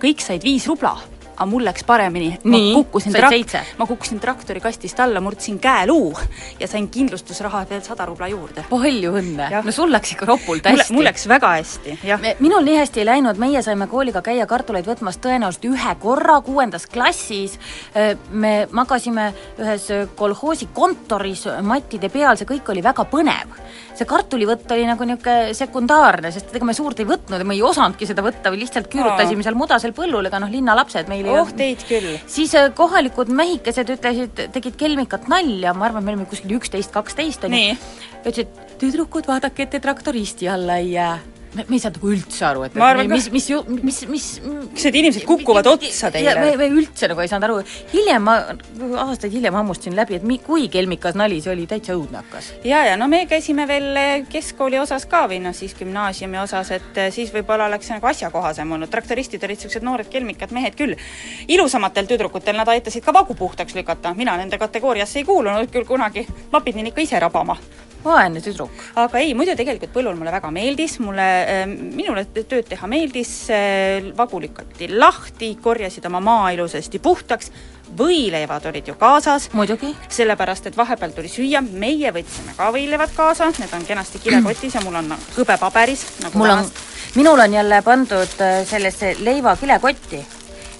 kõik said viis rubla aga mul läks paremini. Ma kukkusin seitse. ma kukkusin traktori kastist alla, murdsin käeluu ja sain kindlustusraha pealt sada rubla juurde. palju õnne no sul läks ikka ropult hästi. mul läks väga hästi, jah. minul nii hästi ei läinud, meie saime kooliga käia kartuleid võtmas tõenäoliselt ühe korra kuuendas klassis. me magasime ühes kolhoosi kontoris mattide peal, see kõik oli väga põnev. See kartulivõtt oli nagu niisugune sekundaarne, sest ega me suurt ei võtnud ja me ei osanudki seda võtta või lihtsalt küürutasime seal mudasel põllul, ega noh, linnalapsed meil ei oh teid küll. siis äh, kohalikud mehikesed ütlesid, tegid kelmikat nalja, ma arvan, me olime kuskil üksteist, kaksteist onju Nii.. ütlesid, tüdrukud, vaadake, et te traktoristi alla ei jää. Me, me ei saanud nagu üldse aru, et arvan mis, mis, mis, mis, kas need inimesed kukuvad otsa me, teile? me üldse nagu ei saanud aru, hiljem ma, aastaid hiljem hammustasin läbi, et mi-, kui kelmikas nali see oli, täitsa õudne hakkas. ja, ja no me käisime veel eh, keskkooli osas ka või noh, siis gümnaasiumi osas, et eh, siis võib-olla oleks see nagu asjakohasem olnud, traktoristid olid niisugused noored kelmikad mehed küll. ilusamatel tüdrukutel nad aitasid ka vagu puhtaks lükata, mina nende kategooriasse ei kuulunud küll kunagi, ma pidin ikka ise rabama vaene tüdruk. aga ei, muidu tegelikult põllul mulle väga meeldis, mulle, minule tööd teha meeldis, vagu lükati lahti, korjasid oma maa ilusasti puhtaks, võileivad olid ju kaasas. muidugi. sellepärast, et vahepeal tuli süüa, meie võtsime ka võileivad kaasa, need on kenasti kilekotis ja mul on hõbepaberis nagu mul on minul on jälle pandud äh, sellesse leiva kilekotti,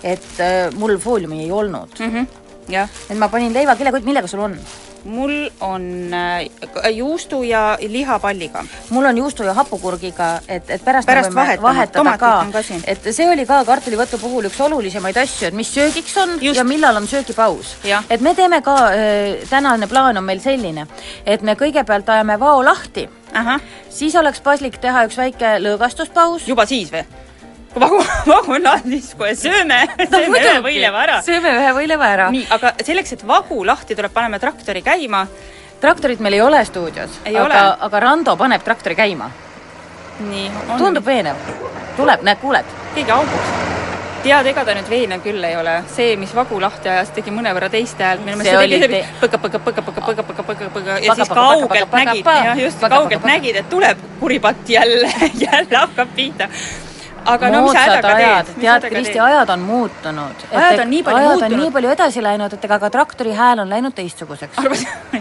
et äh, mul fooliumi ei olnud mm. -hmm. jah. et ma panin leiva kilekotti, millega sul on? Mul on äh, juustu ja lihapalliga. mul on juustu ja hapukurgiga, et, et pärast, Pärast vahetama. vahetada ka, et see oli ka kartulivõtu puhul üks olulisemaid asju, et mis söögiks on Just. ja millal on söögipaus. et me teeme ka äh,, tänane plaan on meil selline, et me kõigepealt ajame vao lahti, siis oleks paslik teha üks väike lõõgastuspaus. juba siis või? Vagu, vagu on lahti, siis kohe sööme no,, sööme ühe võileiva ära. sööme ühe võileiva ära. nii, aga selleks, et vagu lahti tuleb, paneme traktori käima. traktorit meil ei ole stuudios, aga, aga Rando paneb traktori käima. nii. tundub veenev. tuleb, näed, kuuled? keegi auguks tead, ega ta nüüd veenev küll ei ole. see, mis vagu lahti ajas, tegi mõnevõrra teist häält. See oli te- põga, põga, põga, põga, põga, põga, põga, põga ja siis kaugelt nägid, jah just, kaugelt nägid, et tuleb kuripatt jälle jälle hakkab pihta. Aga no mis sa hädaga ajad, teed? tead, Kristi, ajad on muutunud. Ajad on nii palju ajad muutunud. nii palju edasi läinud, et ega ka traktori hääl on läinud teistsuguseks.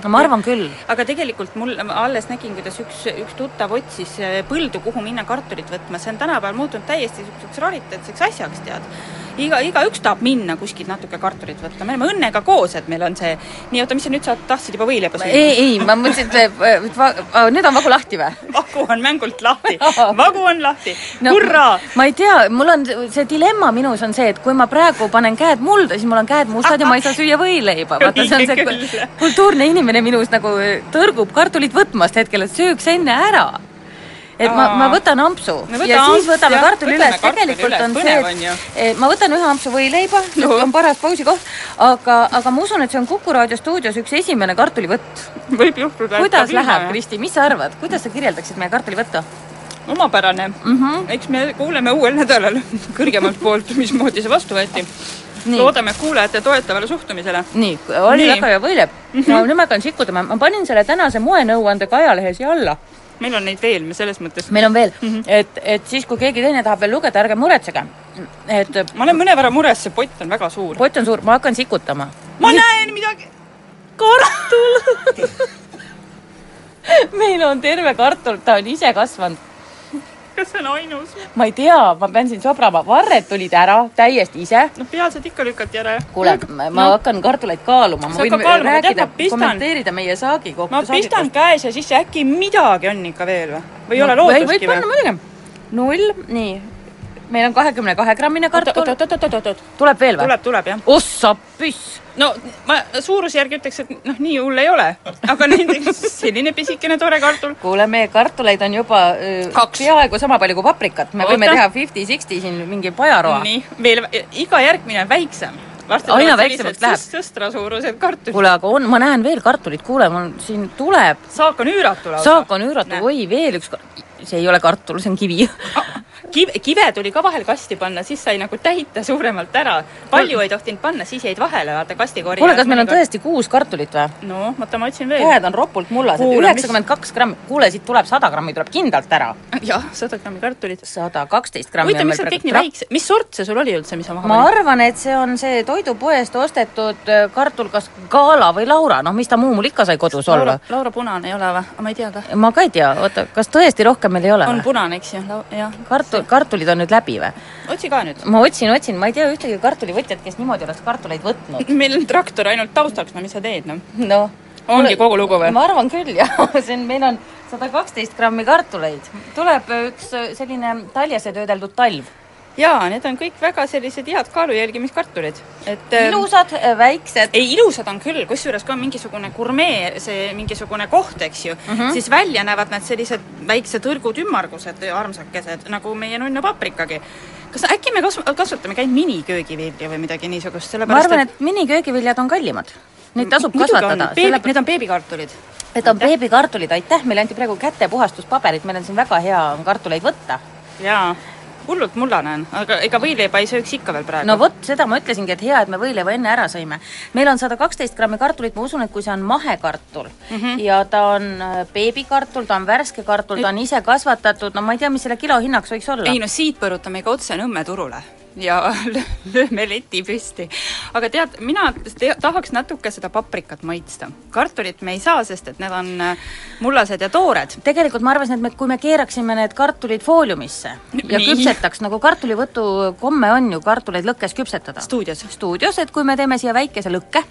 no ma arvan küll. aga tegelikult mul, ma alles nägin, kuidas üks, üks tuttav otsis eh, põldu, kuhu minna kartulit võtma, see on tänapäeval muutunud täiesti niisuguseks rariteetseks asjaks, tead. Iga, igaüks tahab minna kuskilt natuke kartulit võtma, me oleme õnnega koos, et meil on see, nii, oota, mis sa nüüd, sa tahtsid juba võileiba süüa? ei, ei, ma mõtlesin, et nüüd on vagu lahti või? vagu on mängult lahti vagu on lahti no, hurraa! ma ei tea, mul on see dilemma minus on see, et kui ma praegu panen käed mulda, siis mul on käed mustad ja ma ei saa süüa võileiba. vaata, see on see kultuurne inimene minus nagu tõrgub kartulit võtmast hetkel, et sööks enne ära. Et ma, ma võtan ampsu No võta ja siis amps, võtame jah, kartuli üles, tegelikult üles, on põnev see, et ma võtan ühe ampsu võileiba no., on paras pausikoht, aga, aga ma usun, et see on Kuku raadio stuudios üks esimene kartulivõtt. võib juhtuda. kuidas läheb, Kristi, mis sa arvad, kuidas sa kirjeldaksid meie kartulivõttu? omapärane mm. -hmm. eks me kuuleme uuel nädalal kõrgemalt poolt, mismoodi see vastu võeti. loodame kuulajate toetavale suhtumisele. nii, oli Nii. väga hea võileib mm. -hmm. no nüüd ma hakkan sikkutama, ma panin selle tänase moenõuande ka ajalehe siia alla. Meil on neid veel, me selles mõttes. meil on veel mm. -hmm. et, et siis, kui keegi teine tahab veel lugeda, ärge muretsege. et ma olen mõnevõrra mures, see pott on väga suur. pott on suur, ma hakkan sikutama. ma näen midagi. kartul meil on terve kartul, ta on ise kasvanud. Kas see on ainus? ma ei tea, ma pean siin sobrama, varred tulid ära täiesti ise. noh, peaasjad ikka lükati ära. kuule, ma no. hakkan kartuleid kaaluma, ma võin kaaluma, rääkida kommenteerida meie saagi kohta. ma pistan käes ja siis äkki midagi on ikka veel või? või ei ole no, lootustki võid panna muidugi. null, nii. meil on kahekümne kahe grammine kartul. oot, oot, oot, oot, oot. tuleb veel või? tuleb, tuleb jah. ossa püss! No ma suurusjärgi ütleks, et noh, nii hull ei ole, aga näiteks selline pisikene tore kartul. kuule, meie kartuleid on juba Kaks. peaaegu sama palju kui paprikat, me võime Oota. teha fifty-sixty siin mingi pajaroa. nii, veel iga järgmine on väiksem. Aina väiksemaks läheb. sõstra suurused kartulid. kuule, aga on, ma näen veel kartulit, kuule, mul siin tuleb, saak on üüratu lausa. saak on üüratu, oi veel üks, see ei ole kartul, see on kivi. kiv, kive tuli ka vahel kasti panna, siis sai nagu täita suuremalt ära. palju ei tohtinud panna, siis jäid vahele, vaata kastikorje. kuule, kas meil on? tõesti kuus kartulit või? no, oota, ma otsin veel. käed on ropult mullased, mis- üheksakümmend kaks grammi, kuule siit tuleb sada grammi tuleb kindlalt ära. jah, sada grammi kartulit. sada kaksteist grammi huvitav, meil need kõik nii praegu. väikse, mis sort see sul oli üldse, mis sa maha ma arvan, et see on see toidupoest ostetud äh, kartul, kas Gala või Laura, noh, mis ta muu mul ikka sai kodus Laura olla., Laura punane ei ole või? ma ei tea ka. ma ka ei tea, oota, kas tõesti rohkem meil ei ole on punane, eks ju, jah. kartul, kartulid on nüüd läbi või? otsi ka nüüd. ma otsin, otsin, ma ei tea ühtegi kartulivõtjat, kes niimoodi oleks kartuleid võtnud. meil on traktor ainult taustaks, no mis sa teed, noh. noh. Ongi kogu lugu või? ma arvan küll jah, see on, meil on sada kaksteist grammi kartuleid. tuleb üks äh, selline taljase töödeldud talv. Jaa, need on kõik väga sellised head kaalu jälgimiskartulid, et ähm, ilusad, väiksed. ei, ilusad on küll, kusjuures kui on mingisugune gurmee, see mingisugune koht, eks ju mm, -hmm. siis välja näevad nad sellised väiksed õrgud ümmargused armsakesed, nagu meie nunnu paprikagi. kas äkki me kas-, kasvatame ka miniköögivilja või midagi niisugust, ma sellepärast arvan, et miniköögiviljad on kallimad. Neid tasub kasvatada. beebi, need on beebikartulid. Need on beebikartulid, aitäh, meile anti praegu kätepuhastuspaberit, meil on siin väga hea on kartuleid võtta. jaa, hullult mullane on, aga ega võileiba ei sööks ikka veel praegu. no vot, seda ma ütlesingi, et hea, et me võileiva enne ära sõime. meil on sada kaksteist grammi kartulit, ma usun, et kui see on mahekartul mm -hmm. ja ta on äh, beebikartul, ta on värske kartul, ta on ise kasvatatud, no ma ei tea, mis selle kilo hinnaks võiks olla. ei no siit põrutame ikka otse Nõmme turule ja lööme leti püsti. aga tead, mina te tahaks natuke seda paprikat maitsta. kartulit me ei saa, sest et need on äh, mullased ja toored. tegelikult ma arvasin, et me, kui me keeraksime need kartulid fooliumisse ja Nii. küpsetaks, nagu kartulivõtu komme on ju kartuleid lõkkes küpsetada. stuudios. stuudios, et kui me teeme siia väikese lõkke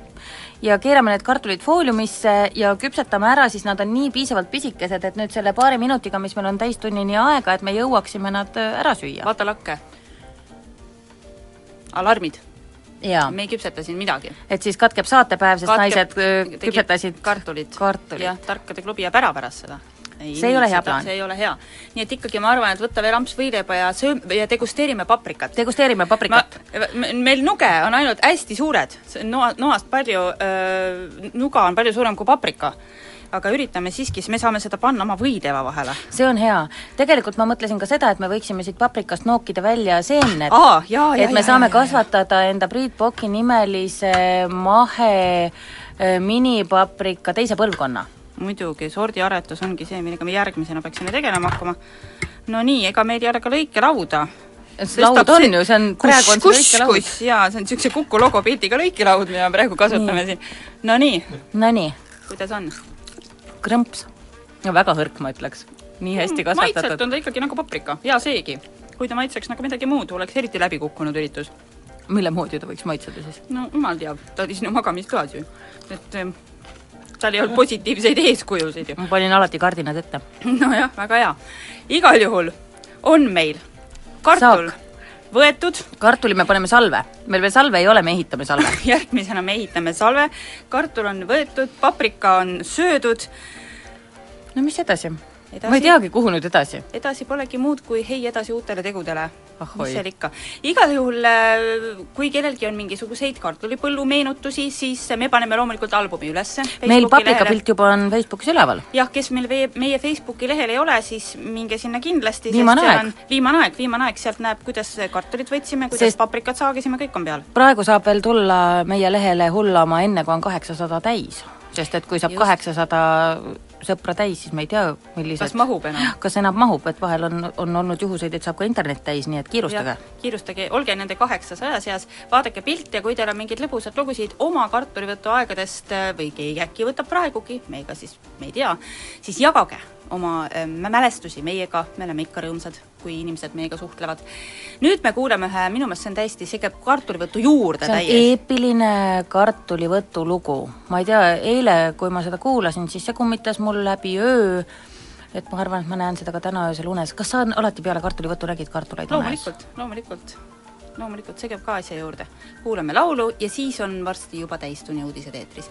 ja keerame need kartulid fooliumisse ja küpsetame ära, siis nad on nii piisavalt pisikesed, et nüüd selle paari minutiga, mis meil on täistunnini aega, et me jõuaksime nad äh, ära süüa. vaata lakke. Alarmid. jaa, me ei küpseta siin midagi. et siis katkeb saatepäev, sest Katkeb- naised äh, küpsetasid kartulit. kartulit. jah, tarkade klubi jääb ära pärast seda. See ei ole hea plaan. see ei ole hea. nii et ikkagi ma arvan, et võta veel amps võileiba ja söö- ja degusteerime paprikat. degusteerime paprikat. meil nuge on ainult hästi suured, noa, noast palju, nuga on palju suurem kui paprika. Aga üritame siiski, siis me saame seda panna oma võileiva vahele. see on hea. tegelikult ma mõtlesin ka seda, et me võiksime siit paprikast nookida välja seemned. aa, jaa, jaa, et me jaa, saame jaa, jaa. kasvatada enda Priit Poki nimelise mahe äh, minipaprika teise põlvkonna. muidugi, sordiaretus ongi see, millega me järgmisena peaksime tegelema hakkama. no nii, ega meil ei ole ka lõikelauda. laud on ju, see on, praegu on see lõikelaud. jaa, see on niisuguse Kuku logopildiga lõikelaud, mida me praegu kasutame siin. no nii, Nonii, kuidas on? Krõmps. väga hõrk, ma ütleks. nii hästi Mm, maitselt kasvatatud. on ta ikkagi nagu paprika, hea seegi. kui ta maitseks nagu midagi muud, oleks eriti läbikukkunud üritus. mille moodi ta võiks maitseda siis? no jumal teab, ta oli sinu magamistoas ju. et tal ei olnud positiivseid eeskujusid ju. ma panin alati kardinad ette. nojah, väga hea. igal juhul on meil kartul. Võetud, kartuli me paneme salve. meil veel salve ei ole, me ehitame salve. järgmisena me ehitame salve, kartul on võetud, paprika on söödud, no mis edasi? Edasi? ma ei teagi, kuhu nüüd edasi. edasi polegi muud kui hei edasi uutele tegudele. Ahoi. mis seal ikka. igal juhul, äh, kui kellelgi on mingisuguseid kartulipõllu meenutusi, siis me paneme loomulikult albumi ülesse. meil paprikapilt juba on Facebookis üleval. jah, kes meil meie, meie Facebooki lehel ei ole, siis minge sinna kindlasti. Viimane aeg. on- viimane aeg, viimane aeg, sealt näeb, kuidas kartulit võtsime, kuidas Sest- paprikat saagisime, kõik on peal. praegu saab veel tulla meie lehele hullama enne, kui on kaheksasada täis. sest et kui saab kaheksasada sõpra täis, siis me ei tea, millised kas mahub enam? kas enam mahub, et vahel on, on olnud juhuseid, et saab ka internet täis, nii et kiirustage. kiirustage, olge nende kaheksasaja seas, vaadake pilte, kui teil on mingeid lõbusad lugusid oma kartulivõtu aegadest äh, või keegi äkki võtab praegugi, meiega siis, me ei tea, siis jagage oma äh, mälestusi meiega, me oleme ikka rõõmsad, kui inimesed meiega suhtlevad. nüüd me kuuleme ühe, minu meelest see on täiesti, see käib kartulivõtu juurde see on täiesti. eepiline kartulivõtu lugu. ma ei tea, eile, kui ma seda kuulasin, siis see kummitas mul läbi öö, et ma arvan, et ma näen seda ka täna öösel unes. kas sa alati peale kartulivõttu nägid kartuleid unes? loomulikult, loomulikult, loomulikult, see käib ka asja juurde. kuulame laulu ja siis on varsti juba täistunni uudised eetris.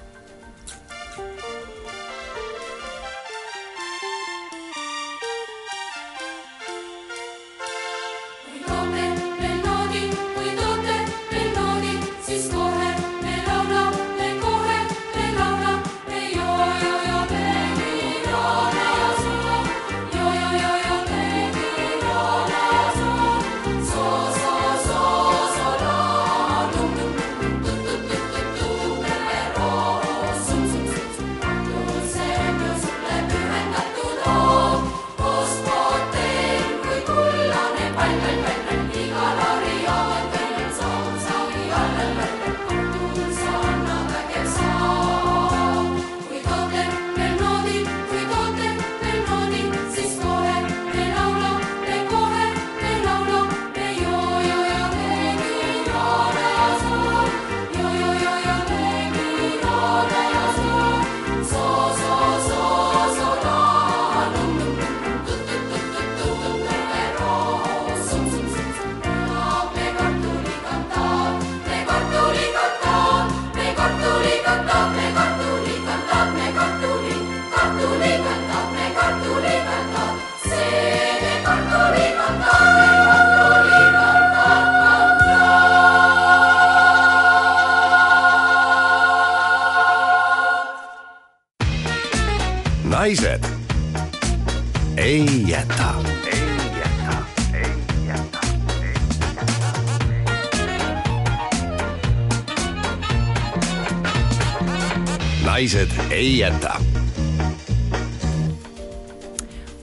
Ei jäta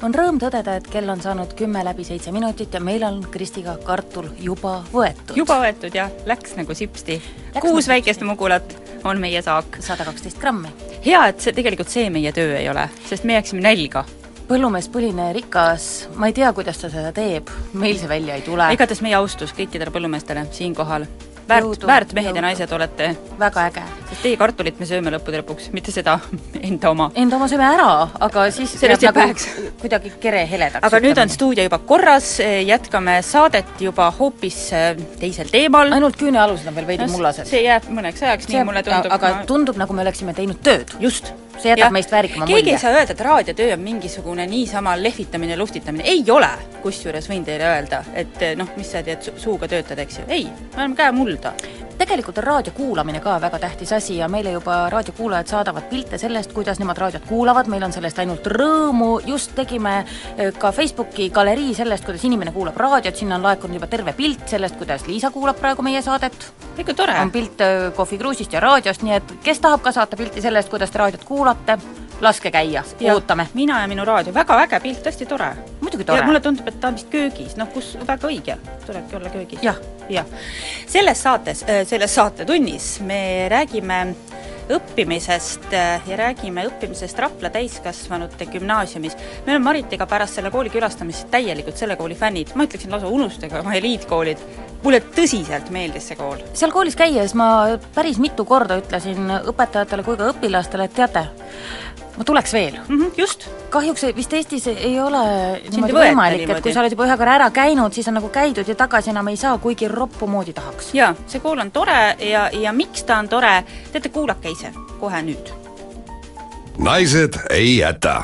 on rõõm tõdeda, et kell on saanud kümme läbi seitse minutit ja meil on Kristiga kartul juba võetud. juba võetud jah, läks nagu sipsti. kuus nagu väikest mugulat on meie saak. sada kaksteist grammi. hea, et see, tegelikult see meie töö ei ole, sest me jääksime nälga põllumees põline rikas, ma ei tea, kuidas ta seda teeb, meil see välja ei tule. igatahes meie austus kõikidele põllumeestele siinkohal väärt, väärt mehed ja naised olete. väga äge. Sest teie kartulit me sööme lõppude lõpuks, mitte seda enda oma. Enda oma sööme ära, aga siis sellest jääb nagu kuidagi kere heledaks. aga nüüd on stuudio juba korras, jätkame saadet juba hoopis äh, teisel teemal. ainult küünealused on veel veidi mullased. see jääb mõneks ajaks, nii mulle tundub. aga tundub, nagu me oleksime teinud tööd. just see jätab meist väärikama mulje. keegi ei saa öelda, et raadiotöö on mingisugune niisama lehvitamine, luhtitamine, ei ole! kusjuures võin teile öelda, et noh, mis sa teed, suuga töötad, eks ju, ei, me oleme käemulda. tegelikult on raadio kuulamine ka väga tähtis asi ja meile juba raadiokuulajad saadavad pilte sellest, kuidas nemad raadiot kuulavad, meil on sellest ainult rõõmu, just tegime eh, ka Facebooki galerii sellest, kuidas inimene kuulab raadiot, sinna on laekunud juba terve pilt sellest, kuidas Liisa kuulab praegu meie saadet. ikka tore! on pilt eh, kohvikruusist ja raadiost, nii et kes tahab ka saata pilti sellest, kuidas te raadiot kuulate, laske käia, ootame. mina ja minu raadio, väga äge pilt, hästi tore. muidugi tore. mulle tundub, et ta on vist köögis, noh kus, väga õige, tulebki olla köögis. jah. jah. selles saates, selles saatetunnis me räägime õppimisest ja räägime õppimisest Rapla täiskasvanute gümnaasiumis. me oleme Maritiga pärast selle kooli külastamist täielikult selle kooli fännid, ma ütleksin lausa unustage oma eliitkoolid. Mulle tõsiselt meeldis see kool. seal koolis käies ma päris mitu korda ütlesin õpetajatele kui ka õpilastele, et teate, ma tuleks veel mm. -hmm, just. kahjuks vist Eestis ei ole niimoodi võimalik, et kui sa oled juba ühe korra ära käinud, siis on nagu käidud ja tagasi enam ei saa, kuigi roppu moodi tahaks. jaa, see kool on tore ja, ja miks ta on tore, teate, kuulake ise, kohe nüüd. naised ei jäta.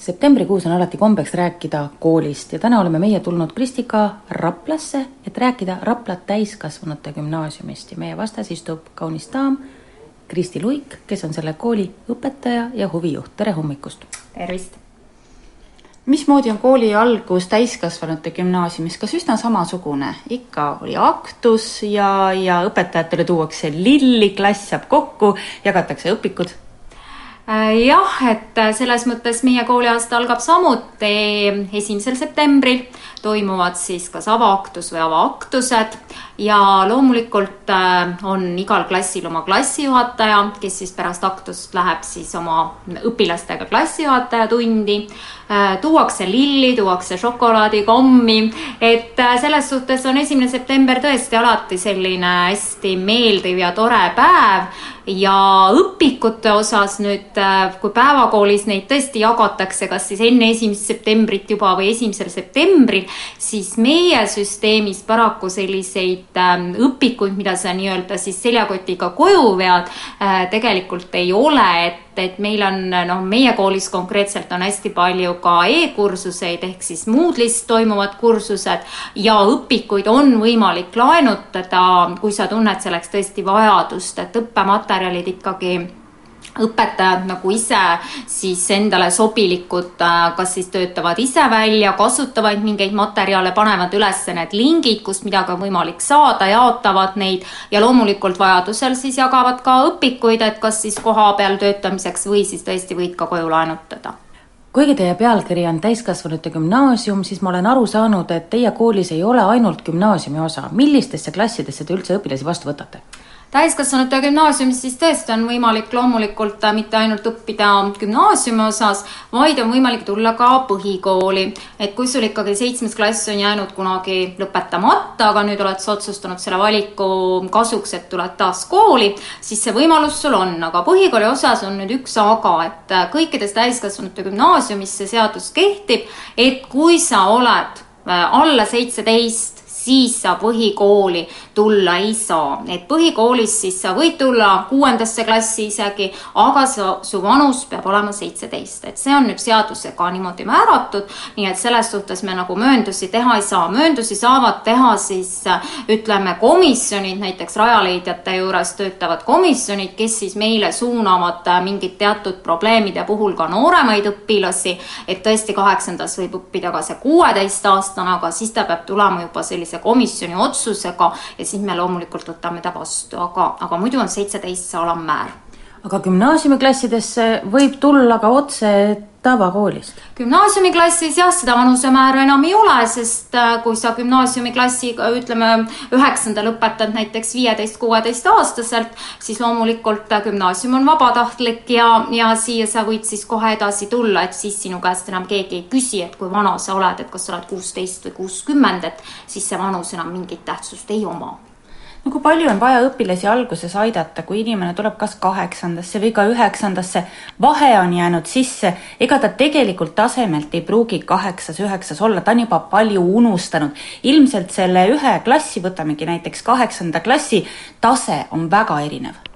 Septembrikuus on alati kombeks rääkida koolist ja täna oleme meie tulnud Kristika Raplasse, et rääkida Rapla täiskasvanute gümnaasiumist ja meie vastas istub kaunis daam Kristi Luik, kes on selle kooli õpetaja ja huvijuht, tere hommikust! tervist! mismoodi on kooli algus täiskasvanute gümnaasiumis, kas üsna samasugune? ikka oli aktus ja, ja õpetajatele tuuakse lilli, klass saab kokku, jagatakse õpikud? Jah, et selles mõttes meie kooliaasta algab samuti esimesel septembril, toimuvad siis kas avaaktus või avaaktused. Ja loomulikult äh, on igal klassil oma klassijuhataja, kes siis pärast aktust läheb siis oma õpilastega klassijuhataja tundi. tuuakse lilli, tuuakse šokolaadikommi, et äh, selles suhtes on esimene september tõesti alati selline hästi meeldiv ja tore päev ja õpikute osas nüüd, äh, kui päevakoolis neid tõesti jagatakse, kas siis enne esimest septembrit juba või esimesel septembril, siis meie süsteemis paraku selliseid ähm, õpikuid, mida sa nii-öelda siis seljakotiga koju vead, tegelikult ei ole, et et meil on noh, meie koolis konkreetselt on hästi palju ka e-kursuseid ehk siis Moodle'is toimuvad kursused ja õpikuid on võimalik laenutada, kui sa tunned selleks tõesti vajadust, et õppematerjalid ikkagi õpetajad nagu ise siis endale sobilikud, kas siis töötavad ise välja, kasutavad mingeid materjale, panevad üles need lingid, kust midagi on võimalik saada, jaotavad neid ja loomulikult vajadusel siis jagavad ka õpikuid, et kas siis kohapeal töötamiseks või siis tõesti võid ka koju laenutada kuigi teie pealkiri on täiskasvanute gümnaasium, siis ma olen aru saanud, et teie koolis ei ole ainult gümnaasiumi osa. millistesse klassidesse te üldse õpilasi vastu võtate? Täiskasvanute gümnaasiumis siis tõesti on võimalik loomulikult äh, mitte ainult õppida gümnaasiumi osas, vaid on võimalik tulla ka põhikooli. et kui sul ikkagi seitsmes klass on jäänud kunagi lõpetamata, aga nüüd oled sa otsustanud selle valiku kasuks, et tuled taas kooli, siis see võimalus sul on, aga põhikooli osas on nüüd üks aga, et äh, kõikides täiskasvanute gümnaasiumis see seadus kehtib, et kui sa oled äh, alla seitseteist, siis sa põhikooli tulla ei saa. et põhikoolis siis sa võid tulla kuuendasse klassi isegi, aga sa, su vanus peab olema seitseteist, et see on nüüd seadusega niimoodi määratud, nii et selles suhtes me nagu mööndusi teha ei saa. mööndusi saavad teha siis ütleme, komisjonid, näiteks Rajaleidjate juures töötavad komisjonid, kes siis meile suunavad mingid teatud probleemide puhul ka nooremaid õpilasi, et tõesti kaheksandas võib õppida ka see kuueteistaastane, aga siis ta peab tulema juba sellise komisjoni otsusega ja siis me loomulikult võtame ta vastu, aga, aga muidu on seitseteist see alammäär aga gümnaasiumiklassidesse võib tulla ka otse tavakoolist? gümnaasiumiklassis jah, seda vanusemäära enam ei ole, sest äh, kui sa gümnaasiumiklassiga ütleme, üheksanda lõpetad näiteks viieteist, kuueteist aastaselt, siis loomulikult äh, gümnaasium on vabatahtlik ja, ja siia sa võid siis kohe edasi tulla, et siis sinu käest enam keegi ei küsi, et kui vana sa oled, et kas sa oled kuusteist või kuuskümmend, et siis see vanus enam mingit tähtsust ei oma no kui palju on vaja õpilasi alguses aidata, kui inimene tuleb kas kaheksandasse või ka üheksandasse, vahe on jäänud sisse, ega ta tegelikult tasemelt ei pruugi kaheksas, üheksas olla, ta on juba palju unustanud. ilmselt selle ühe klassi, võtamegi näiteks kaheksanda klassi, tase on väga erinev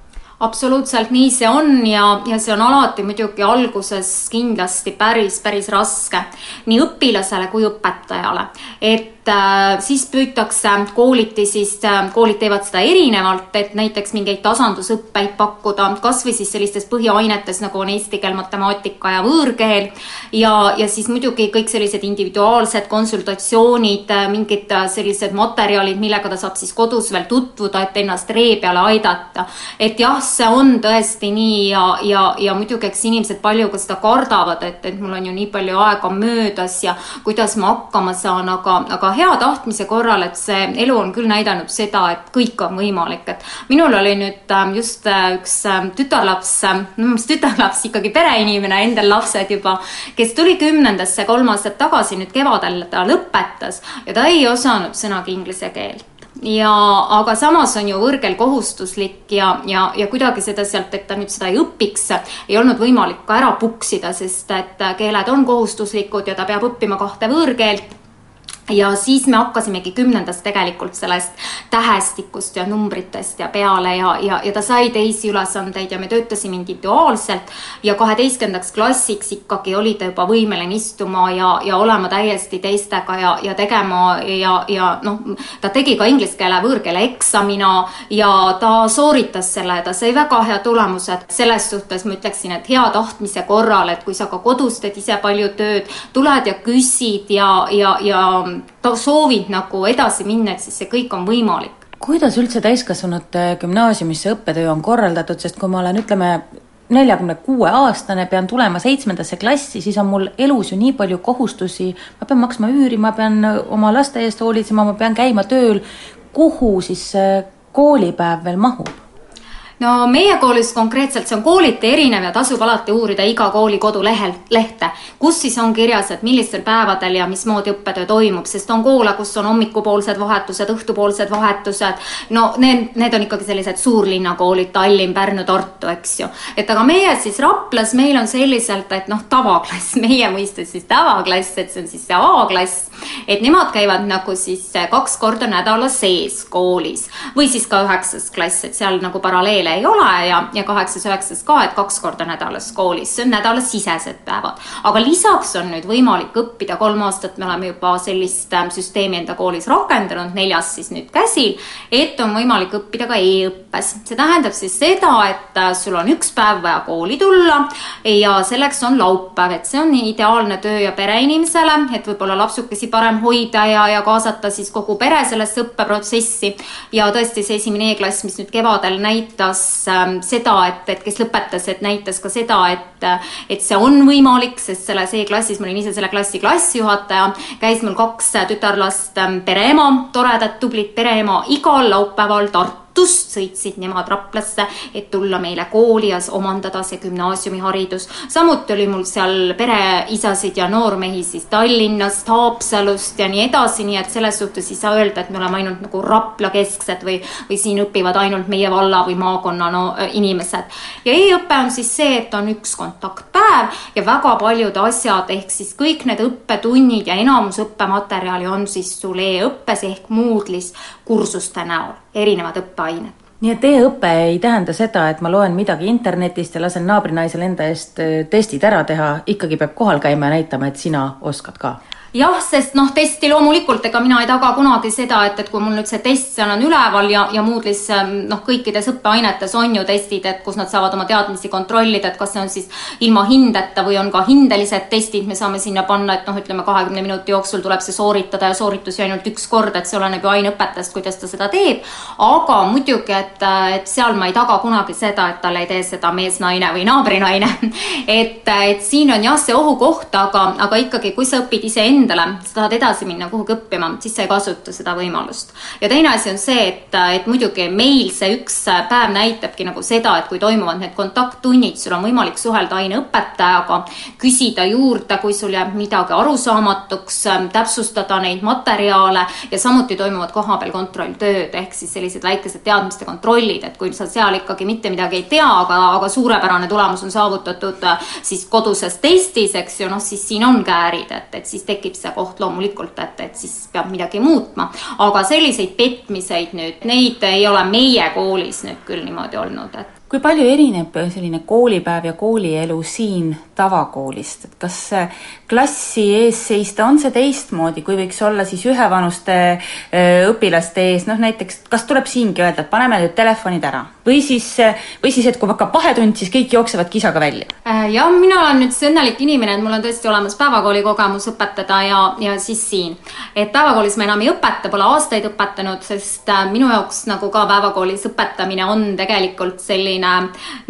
absoluutselt nii see on ja, ja see on alati muidugi alguses kindlasti päris, päris raske nii õpilasele kui õpetajale. et äh, siis püütakse kooliti siis äh,, koolid teevad seda erinevalt, et näiteks mingeid tasandusõppeid pakkuda, kasvõi siis sellistes põhiainetes nagu on eesti keel, matemaatika ja võõrkeel. ja, ja siis muidugi kõik sellised individuaalsed konsultatsioonid, äh, mingid sellised materjalid, millega ta saab siis kodus veel tutvuda, et ennast ree peale aidata. et jah, see on tõesti nii ja, ja, ja muidugi, eks inimesed palju ka seda kardavad, et, et mul on ju nii palju aega möödas ja kuidas ma hakkama saan, aga, aga hea tahtmise korral, et see elu on küll näidanud seda, et kõik on võimalik, et minul oli nüüd ähm, just äh, üks ähm, tütarlaps, ähm, no mis tütarlaps, ikkagi pereinimene, endal lapsed juba, kes tuli kümnendasse kolm aastat tagasi, nüüd kevadel ta lõpetas ja ta ei osanud sõnagi inglise keelt. Ja, aga samas on ju võõrkeel kohustuslik ja, ja, ja kuidagi seda sealt, et ta nüüd seda ei õpiks, ei olnud võimalik ka ära puksida, sest et keeled on kohustuslikud ja ta peab õppima kahte võõrkeelt ja siis me hakkasimegi kümnendast tegelikult sellest tähestikust ja numbritest ja peale ja, ja, ja ta sai teisi ülesandeid ja me töötasime individuaalselt ja kaheteistkümnendaks klassiks ikkagi oli ta juba võimeline istuma ja, ja olema täiesti teistega ja, ja tegema ja, ja noh, ta tegi ka inglise keele võõrkeele eksamina ja ta sooritas selle, ta sai väga hea tulemused. selles suhtes ma ütleksin, et hea tahtmise korral, et kui sa ka kodus teed ise palju tööd, tuled ja küsid ja, ja, ja soovid nagu edasi minna, et siis see kõik on võimalik. Kuidas üldse täiskasvanute gümnaasiumisse õppetöö on korraldatud, sest kui ma olen, ütleme, neljakümne kuue aastane, pean tulema seitsmendasse klassi, siis on mul elus ju nii palju kohustusi, ma pean maksma üüri, ma pean oma laste eest hoolitsema, ma pean käima tööl, kuhu siis see koolipäev veel mahub? No meie koolis konkreetselt, see on kooliti erinev ja tasub alati uurida iga kooli kodulehel, lehte, kus siis on kirjas, et millistel päevadel ja mismoodi õppetöö toimub, sest on koole, kus on hommikupoolsed vahetused, õhtupoolsed vahetused. no need, need on ikkagi sellised suurlinnakoolid, Tallinn, Pärnu, Tartu, eks ju. et aga meie siis Raplas, meil on selliselt, et noh, tavaklass, meie mõistes siis tavaklass, et see on siis see A-klass, et nemad käivad nagu siis kaks korda nädala sees koolis või siis ka üheksas klass, et seal nagu paralleele ei ole ja, ja kaheksas-üheksas ka, et kaks korda nädalas koolis, see on nädalasisesed päevad. aga lisaks on nüüd võimalik õppida, kolm aastat me oleme juba sellist ähm, süsteemi enda koolis rakendanud, neljas siis nüüd käsil, et on võimalik õppida ka e-õppes. see tähendab siis seda, et äh, sul on üks päev vaja kooli tulla ja selleks on laupäev, et see on ideaalne töö ja pereinimesele, et võib-olla lapsukesi parem hoida ja, ja kaasata siis kogu pere sellesse õppeprotsessi. ja tõesti, see esimene E-klass, mis nüüd kevadel näitas ähm, seda, et, et kes lõpetas, et näitas ka seda, et, et see on võimalik, sest selles E-klassis, ma olin ise selle klassi klassijuhataja, käis mul kaks tütarlast ähm, pereema, toredat, tublit pereema igal laupäeval Tartus Tartust, sõitsid nemad Raplasse, et tulla meile kooli ja omandada see gümnaasiumiharidus. samuti oli mul seal pereisasid ja noormehi siis Tallinnast, Haapsalust ja nii edasi, nii et selles suhtes ei saa öelda, et me oleme ainult nagu Rapla kesksed või, või siin õpivad ainult meie valla või maakonna no, inimesed. ja e-õpe on siis see, et on üks kontaktpäev ja väga paljud asjad, ehk siis kõik need õppetunnid ja enamus õppematerjali on siis sul e-õppes ehk Moodle'is kursuste näol, erinevad õppeained. Nii et e-õpe ei tähenda seda, et ma loen midagi internetist ja lasen naabrinaisel enda eest äh, testid ära teha, ikkagi peab kohal käima ja näitama, et sina oskad ka jah, sest noh, testi loomulikult, ega mina ei taga kunagi seda, et, et kui mul nüüd see test seal on üleval ja, ja Moodle'is ähm, noh, kõikides õppeainetes on ju testid, et kus nad saavad oma teadmisi kontrollida, et kas see on siis ilma hindeta või on ka hindelised testid, me saame sinna panna, et noh, ütleme kahekümne minuti jooksul tuleb see sooritada ja sooritusi ainult üks kord, et see oleneb ju aineõpetajast, kuidas ta seda teeb. aga muidugi, et, et seal ma ei taga kunagi seda, et tal ei tee seda mees-naine või naabrinaine et, et siin on jah, see ohukoht, aga, aga ikkagi, kui sa õpid iseenda endale, sa tahad edasi minna kuhugi õppima, siis sa ei kasuta seda võimalust. ja teine asi on see, et, et muidugi meil see üks päev näitabki nagu seda, et kui toimuvad need kontakttunnid, sul on võimalik suhelda aineõpetajaga, küsida juurde, kui sul jääb midagi arusaamatuks, täpsustada neid materjale ja samuti toimuvad kohapeal kontrolltööd ehk siis sellised väikesed teadmiste kontrollid, et kui sa seal ikkagi mitte midagi ei tea, aga, aga suurepärane tulemus on saavutatud siis koduses testis, eks ju, noh siis siin on käärid, et, et siis tekib tekib see koht loomulikult, et, et siis peab midagi muutma. aga selliseid petmiseid nüüd, neid ei ole meie koolis nüüd küll niimoodi olnud, et kui palju erineb selline koolipäev ja koolielu siin tavakoolist, et kas klassi ees seista, on see teistmoodi, kui võiks olla siis ühevanuste õpilaste ees, noh näiteks kas tuleb siingi öelda, et paneme nüüd telefonid ära või siis, või siis, et kui hakkab vahetund, siis kõik jooksevad kisaga välja? Äh, jah, mina olen nüüd see õnnelik inimene, et mul on tõesti olemas päevakooli kogemus õpetada ja, ja siis siin. et päevakoolis ma enam ei õpeta, pole aastaid õpetanud, sest äh, minu jaoks nagu ka päevakoolis õpetamine on tegelikult selline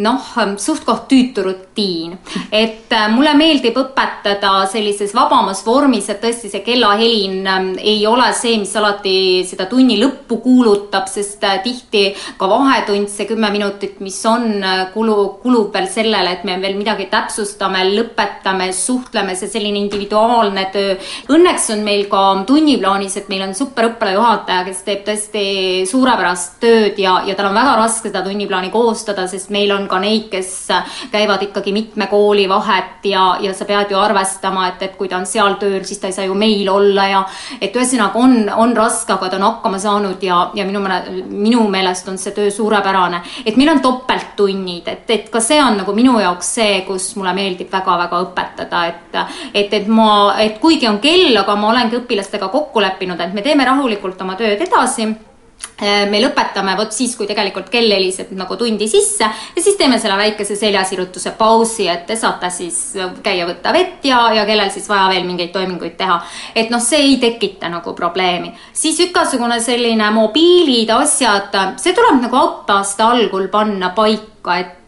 noh, suht-koht tüütu rutiin. et äh, mulle meeldib õpetada sellises vabamas vormis, et tõesti see kellahelin ähm, ei ole see, mis alati seda tunni lõppu kuulutab, sest tihti ka vahetund, see kümme minutit, mis on, äh, kulu, kulub veel sellele, et me veel midagi täpsustame, lõpetame, suhtleme, see selline individuaalne töö. Õnneks on meil ka tunniplaanis, et meil on super õppealajuhataja, kes teeb tõesti suurepärast tööd ja, ja tal on väga raske seda tunniplaani koostada, sest meil on ka neid, kes käivad ikkagi mitme kooli vahet ja, ja sa pead ju arvestama, et, et kui ta on seal tööl, siis ta ei saa ju meil olla ja et ühesõnaga on, on raske, aga ta on hakkama saanud ja, ja minu meelest, minu meelest on see töö suurepärane. Et meil on topelttunnid, et, et ka see on nagu minu jaoks see, kus mulle meeldib väga-väga õpetada, et et, et ma, et kuigi on kell, aga ma olengi õpilastega kokku leppinud, et me teeme rahulikult oma tööd edasi me lõpetame vot siis, kui tegelikult kell heliseb nagu tundi sisse ja siis teeme selle väikese seljasirutuse pausi, et te saate siis käia võtta vett ja, ja kellel siis vaja veel mingeid toiminguid teha. et noh, see ei tekita nagu probleemi. siis igasugune selline mobiilid, asjad, see tuleb nagu õppeaasta algul panna paika, et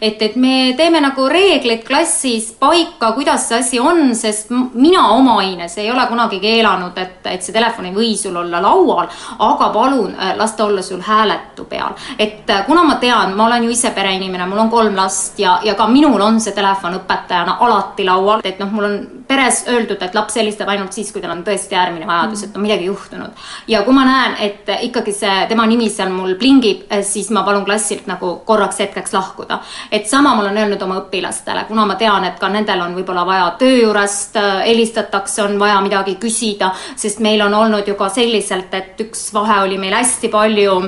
et, et me teeme nagu reeglid klassis paika, kuidas see asi on, sest mina oma aines ei ole kunagi keelanud, et, et see telefon ei või sul olla laual, aga palun äh, las ta olla sul hääletu peal. et äh, kuna ma tean, ma olen ju ise pereinimene, mul on kolm last ja, ja ka minul on see telefon õpetajana alati laual, et noh, mul on peres öeldud, et laps helistab ainult siis, kui tal on tõesti äärmine vajadus, et on midagi juhtunud. ja kui ma näen, et ikkagi see tema nimi seal mul plingib, siis ma palun klassilt nagu korraks hetkeks lahkuda pakkuda. et sama ma olen öelnud oma õpilastele, kuna ma tean, et ka nendel on võib-olla vaja töö juurest äh, helistatakse, on vaja midagi küsida, sest meil on olnud ju ka selliselt, et üks vahe oli meil hästi palju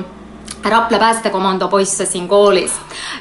Rapla päästekomando poisse siin koolis.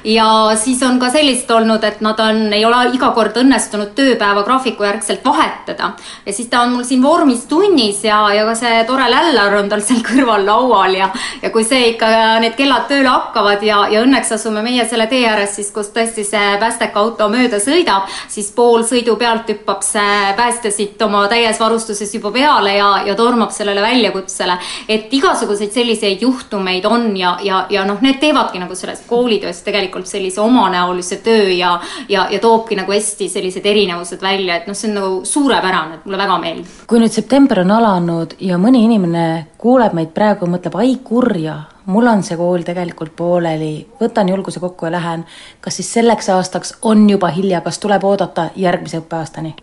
ja siis on ka sellist olnud, et nad on, ei ole iga kord õnnestunud tööpäeva graafiku järgselt vahetada. ja siis ta on mul siin vormis tunnis ja, ja ka see tore lällar on tal seal kõrval laual ja, ja kui see ikka, need kellad tööle hakkavad ja, ja õnneks asume meie selle tee ääres siis, kus tõesti see päästeka auto mööda sõidab, siis pool sõidu pealt hüppab see päästja siit oma täies varustuses juba peale ja, ja tormab sellele väljakutsele. et igasuguseid selliseid juhtumeid on ja ja, ja, ja noh, need teevadki nagu sellest koolitööst tegelikult sellise omanäolise töö ja, ja, ja toobki nagu hästi sellised erinevused välja, et noh, see on nagu suurepärane, et mulle väga meeldib. kui nüüd september on alanud ja mõni inimene kuuleb meid praegu, mõtleb ai kurja, mul on see kool tegelikult pooleli, võtan julguse kokku ja lähen. kas siis selleks aastaks on juba hilja, kas tuleb oodata järgmise õppeaastani?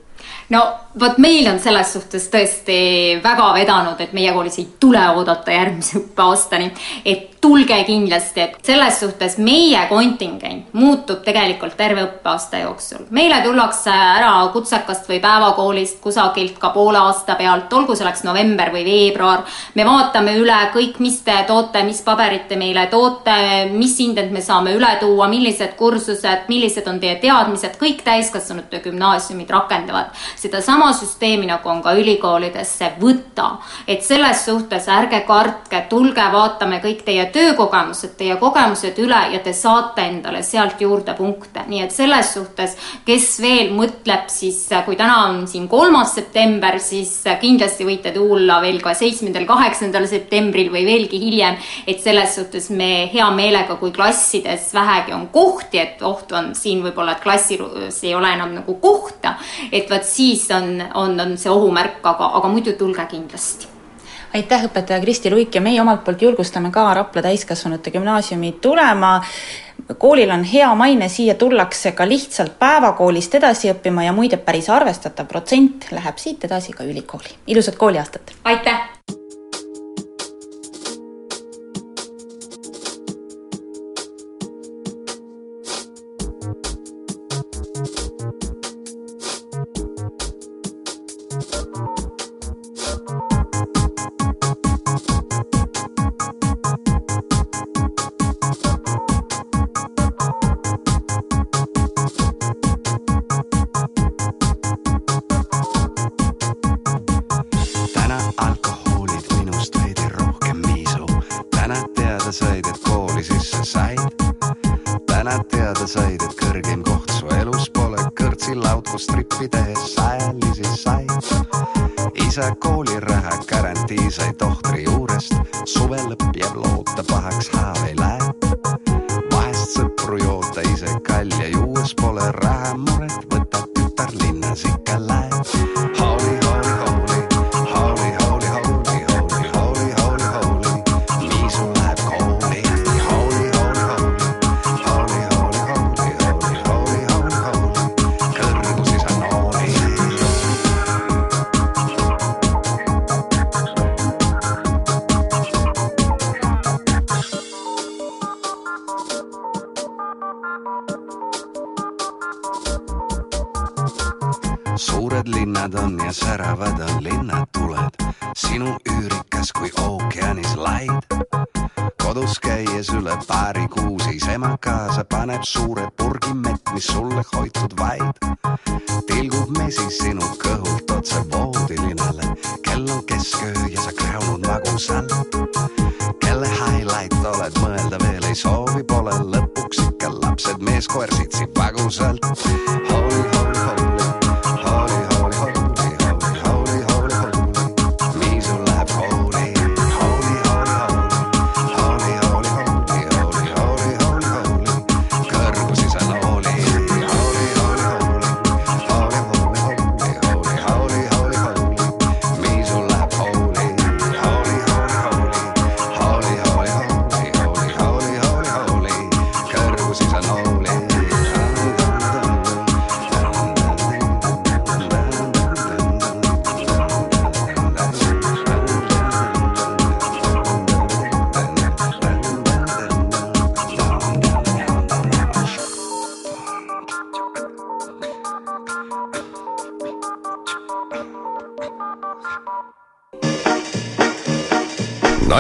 no vot, meil on selles suhtes tõesti väga vedanud, et meie koolis ei tule oodata järgmise õppeaastani. et tulge kindlasti, et selles suhtes meie kontingent muutub tegelikult terve õppeaasta jooksul. meile tullakse ära kutsekast või päevakoolist kusagilt ka poole aasta pealt, olgu selleks november või veebruar. me vaatame üle kõik, mis te toote, mis paberit te meile toote, mis hinded me saame üle tuua, millised kursused, millised on teie teadmised, kõik täiskasvanute gümnaasiumid rakendavad sedasama süsteemi, nagu on ka ülikoolidesse, võtta. et selles suhtes ärge kartke, tulge, vaatame kõik teie töökogemused, teie kogemused üle ja te saate endale sealt juurde punkte, nii et selles suhtes, kes veel mõtleb, siis kui täna on siin kolmas september, siis kindlasti võite tulla veel ka seitsmendal, kaheksandal septembril või veelgi hiljem. et selles suhtes me hea meelega, kui klassides vähegi on kohti, et oht on siin võib-olla, et klassis ei ole enam nagu kohta, et vot siis on, on, on see ohumärk, aga, aga muidu tulge kindlasti aitäh, õpetaja Kristi Luik ja meie omalt poolt julgustame ka Rapla täiskasvanute gümnaasiumi tulema. koolil on hea maine, siia tullakse ka lihtsalt päevakoolist edasi õppima ja muide, päris arvestatav protsent läheb siit edasi ka ülikooli. ilusat kooliaastat! aitäh! Pole kõrtsilaud, kus trippi tehes sajalisi said. isa kooliraha garantii sai tohtri juurest, suve lõpp jääb loota pahaks haav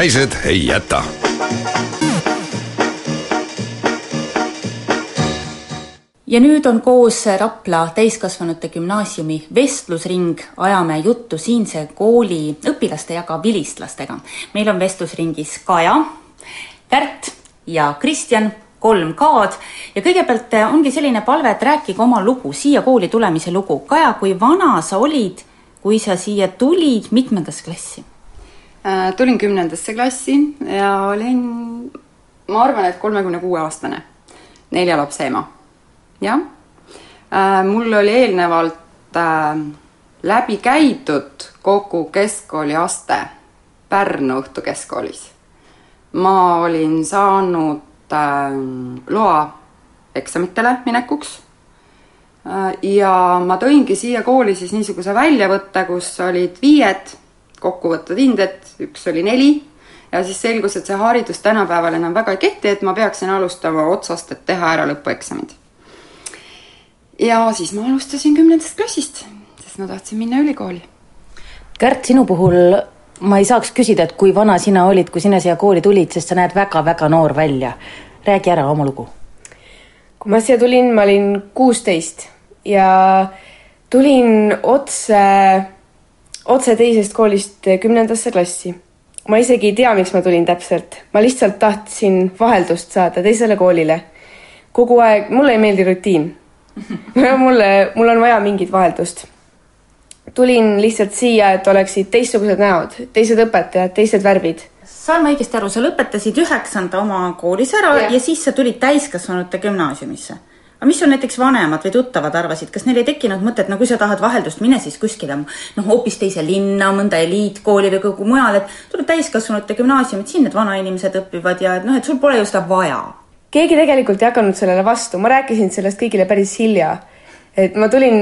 naised ei jäta. ja nüüd on koos Rapla täiskasvanute gümnaasiumi vestlusring, ajame juttu siinse kooli õpilaste ja ka vilistlastega. meil on vestlusringis Kaja, Kärt ja Kristjan, kolm K-d ja kõigepealt ongi selline palve, et rääkige oma lugu, siia kooli tulemise lugu. Kaja, kui vana sa olid, kui sa siia tulid, mitmendasse klassi? Äh, tulin kümnendasse klassi ja olin, ma arvan, et kolmekümne kuue aastane, nelja lapse ema. jah, mul oli eelnevalt äh, läbi käidud kogu keskkooli aste Pärnu Õhtukeskkoolis. ma olin saanud äh, loa eksamitele minekuks äh, ja ma tõingi siia kooli siis niisuguse väljavõtte, kus olid viied kokkuvõtted hinded, üks oli neli ja siis selgus, et see haridus tänapäeval enam väga ei kehti, et ma peaksin alustama otsast, et teha ära lõpueksamid. ja siis ma alustasin kümnendast klassist, sest ma tahtsin minna ülikooli. Kärt, sinu puhul ma ei saaks küsida, et kui vana sina olid, kui sina siia kooli tulid, sest sa näed väga-väga noor välja. räägi ära oma lugu. kui ma siia tulin, ma olin kuusteist ja tulin otse, otse teisest koolist kümnendasse klassi. ma isegi ei tea, miks ma tulin täpselt, ma lihtsalt tahtsin vaheldust saada teisele koolile. kogu aeg, mulle ei meeldi rutiin mulle, mul on vaja mingit vaheldust tulin lihtsalt siia, et oleksid teistsugused näod, teised õpetajad, teised värvid. saan ma õigesti aru, sa lõpetasid üheksanda oma koolis ära ja. ja siis sa tulid täiskasvanute gümnaasiumisse? Aga mis sul näiteks vanemad või tuttavad arvasid, kas neil ei tekkinud mõtet, no kui sa tahad vaheldust, mine siis kuskile noh, hoopis teise linna, mõnda eliitkooli või kuhugi mujale, et tule täiskasvanute gümnaasiumit, siin need vanainimesed õpivad ja et noh, et sul pole ju seda vaja. keegi tegelikult ei hakanud sellele vastu, ma rääkisin sellest kõigile päris hilja. et ma tulin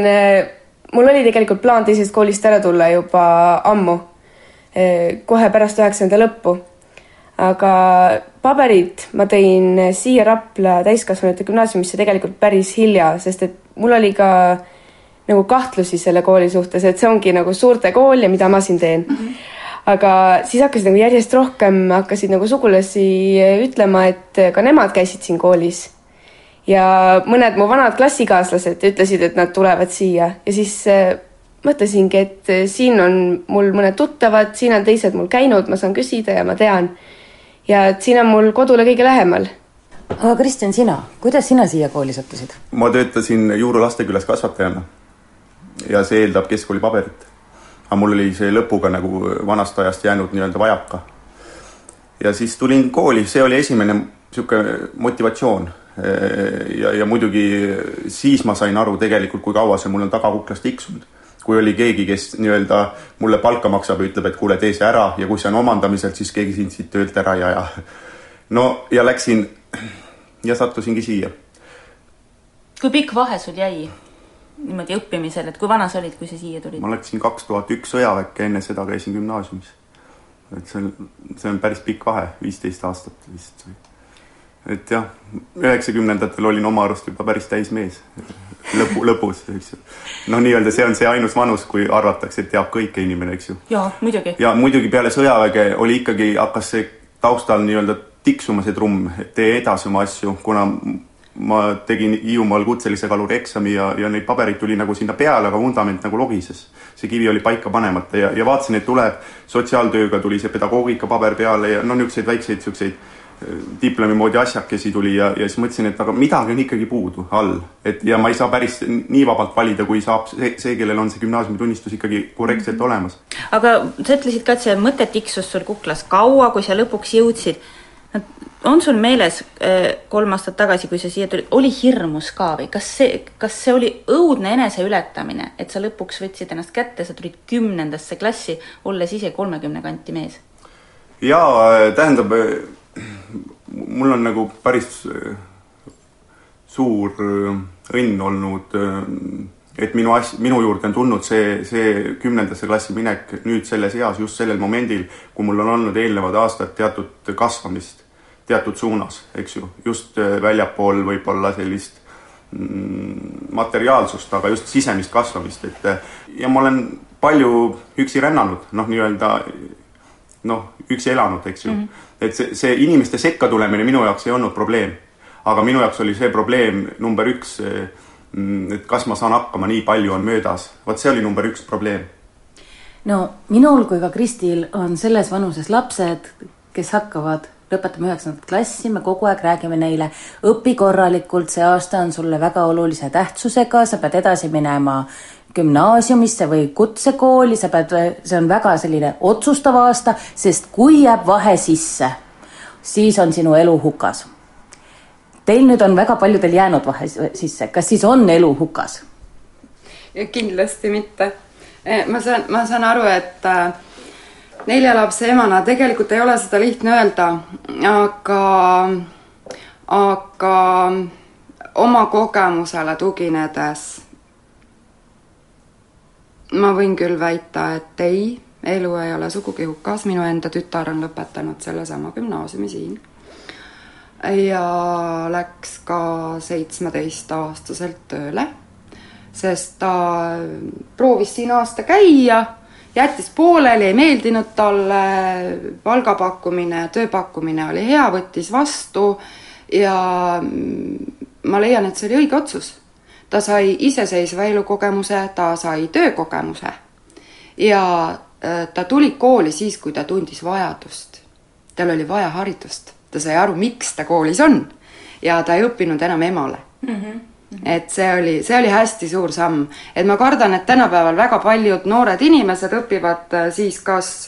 mul oli tegelikult plaan teisest koolist ära tulla juba ammu, eh, kohe pärast üheksanda lõppu. Aga paberid ma tõin siia Rapla täiskasvanute gümnaasiumisse tegelikult päris hilja, sest et mul oli ka nagu kahtlusi selle kooli suhtes, et see ongi nagu suurte kool ja mida ma siin teen mm. -hmm. aga siis hakkasid nagu järjest rohkem, hakkasid nagu sugulasi ütlema, et ka nemad käisid siin koolis ja mõned mu vanad klassikaaslased ütlesid, et nad tulevad siia ja siis äh, mõtlesingi, et siin on mul mõned tuttavad, siin on teised mul käinud, ma saan küsida ja ma tean. Ja et siin on mul kodule kõige lähemal. aga Kristjan, sina, kuidas sina siia kooli sattusid? ma töötasin Juuru lastekülas kasvatajana ja see eeldab keskkooli paberit. aga mul oli see lõpuga nagu vanast ajast jäänud nii-öelda vajaka. ja siis tulin kooli, see oli esimene niisugune motivatsioon ja, ja muidugi siis ma sain aru tegelikult, kui kaua see mul on tagakuklas tiksunud. Kui oli keegi, kes nii-öelda mulle palka maksab ja ütleb, et kuule, tee see ära ja kui see on omandamiselt, siis keegi sind siit töölt ära ei aja. no ja läksin ja sattusingi siia. kui pikk vahe sul jäi niimoodi õppimisel, et kui vana sa olid, kui sa siia tulid? ma läksin kaks tuhat üks sõjaväkke, enne seda käisin gümnaasiumis. et see on, see on päris pikk vahe, viisteist aastat vist et jah, üheksakümnendatel olin oma arust juba päris täis mees lõpu, lõpus, eks ju. noh, nii-öelda see on see ainus vanus, kui arvatakse, et teab kõike inimene, eks ju. jaa, muidugi. ja muidugi peale sõjaväge oli ikkagi, hakkas see taustal nii-öelda tiksuma see trumm, et tee edasi oma asju, kuna ma tegin Hiiumaal kutselise kaluri eksami ja, ja neid pabereid tuli nagu sinna peale, aga vundament nagu logises. see kivi oli paika panemata ja, ja vaatasin, et tuleb, sotsiaaltööga tuli see pedagoogika paber peale ja no niisuguseid väikseid niisuguseid diplomi moodi asjakesi tuli ja, ja siis mõtlesin, et aga midagi on ikkagi puudu all. et ja ma ei saa päris nii vabalt valida, kui saab see, see, kellel on see gümnaasiumitunnistus ikkagi korrektselt mhm. olemas. aga sa ütlesid ka, et see mõte tiksus sul kuklas kaua, kui sa lõpuks jõudsid. on sul meeles äh, kolm aastat tagasi, kui sa siia tulid, oli hirmus ka või kas see, kas see oli õudne eneseületamine, et sa lõpuks võtsid ennast kätte, sa tulid kümnendasse klassi, olles ise kolmekümne kanti mees? jaa, tähendab mul on nagu päris äh, suur äh, õnn olnud, äh, et minu as-, minu juurde on tulnud see, see kümnendasse klassi minek nüüd selles eas just sellel momendil, kui mul on olnud eelnevad aastad teatud kasvamist teatud suunas, eks ju, just väljapool võib-olla sellist mm, materiaalsust, aga just sisemist kasvamist, et ja ma olen palju üksi rännanud, noh, nii-öelda noh, üksi elanud, eks ju mm. -hmm. Et see, see inimeste sekka tulemine minu jaoks ei olnud probleem. aga minu jaoks oli see probleem number üks, mm, et kas ma saan hakkama, nii palju on möödas. vot see oli number üks probleem. no minul kui ka Kristil on selles vanuses lapsed, kes hakkavad lõpetame üheksandat klassi, me kogu aeg räägime neile, õpi korralikult, see aasta on sulle väga olulise tähtsusega, sa pead edasi minema gümnaasiumisse või kutsekooli, sa pead, see on väga selline otsustav aasta, sest kui jääb vahe sisse, siis on sinu elu hukas. Teil nüüd on väga paljudel jäänud vahe sisse, kas siis on elu hukas? kindlasti mitte. Eh, ma saan, ma saan aru, et äh, nelja lapse emana tegelikult ei ole seda lihtne öelda, aga, aga oma kogemusele tuginedes ma võin küll väita, et ei, elu ei ole sugugi hukas, minu enda tütar on lõpetanud sellesama gümnaasiumi siin. ja läks ka seitsmeteistaastaselt tööle, sest ta proovis siin aasta käia, jättis pooleli, ei meeldinud talle, palgapakkumine, tööpakkumine oli hea, võttis vastu ja ma leian, et see oli õige otsus ta sai iseseisva elukogemuse, ta sai töökogemuse. Ja äh, ta tuli kooli siis, kui ta tundis vajadust. tal oli vaja haridust, ta sai aru, miks ta koolis on. Ja ta ei õppinud enam emale. Mm. -hmm et see oli, see oli hästi suur samm, et ma kardan, et tänapäeval väga paljud noored inimesed õpivad äh, siis kas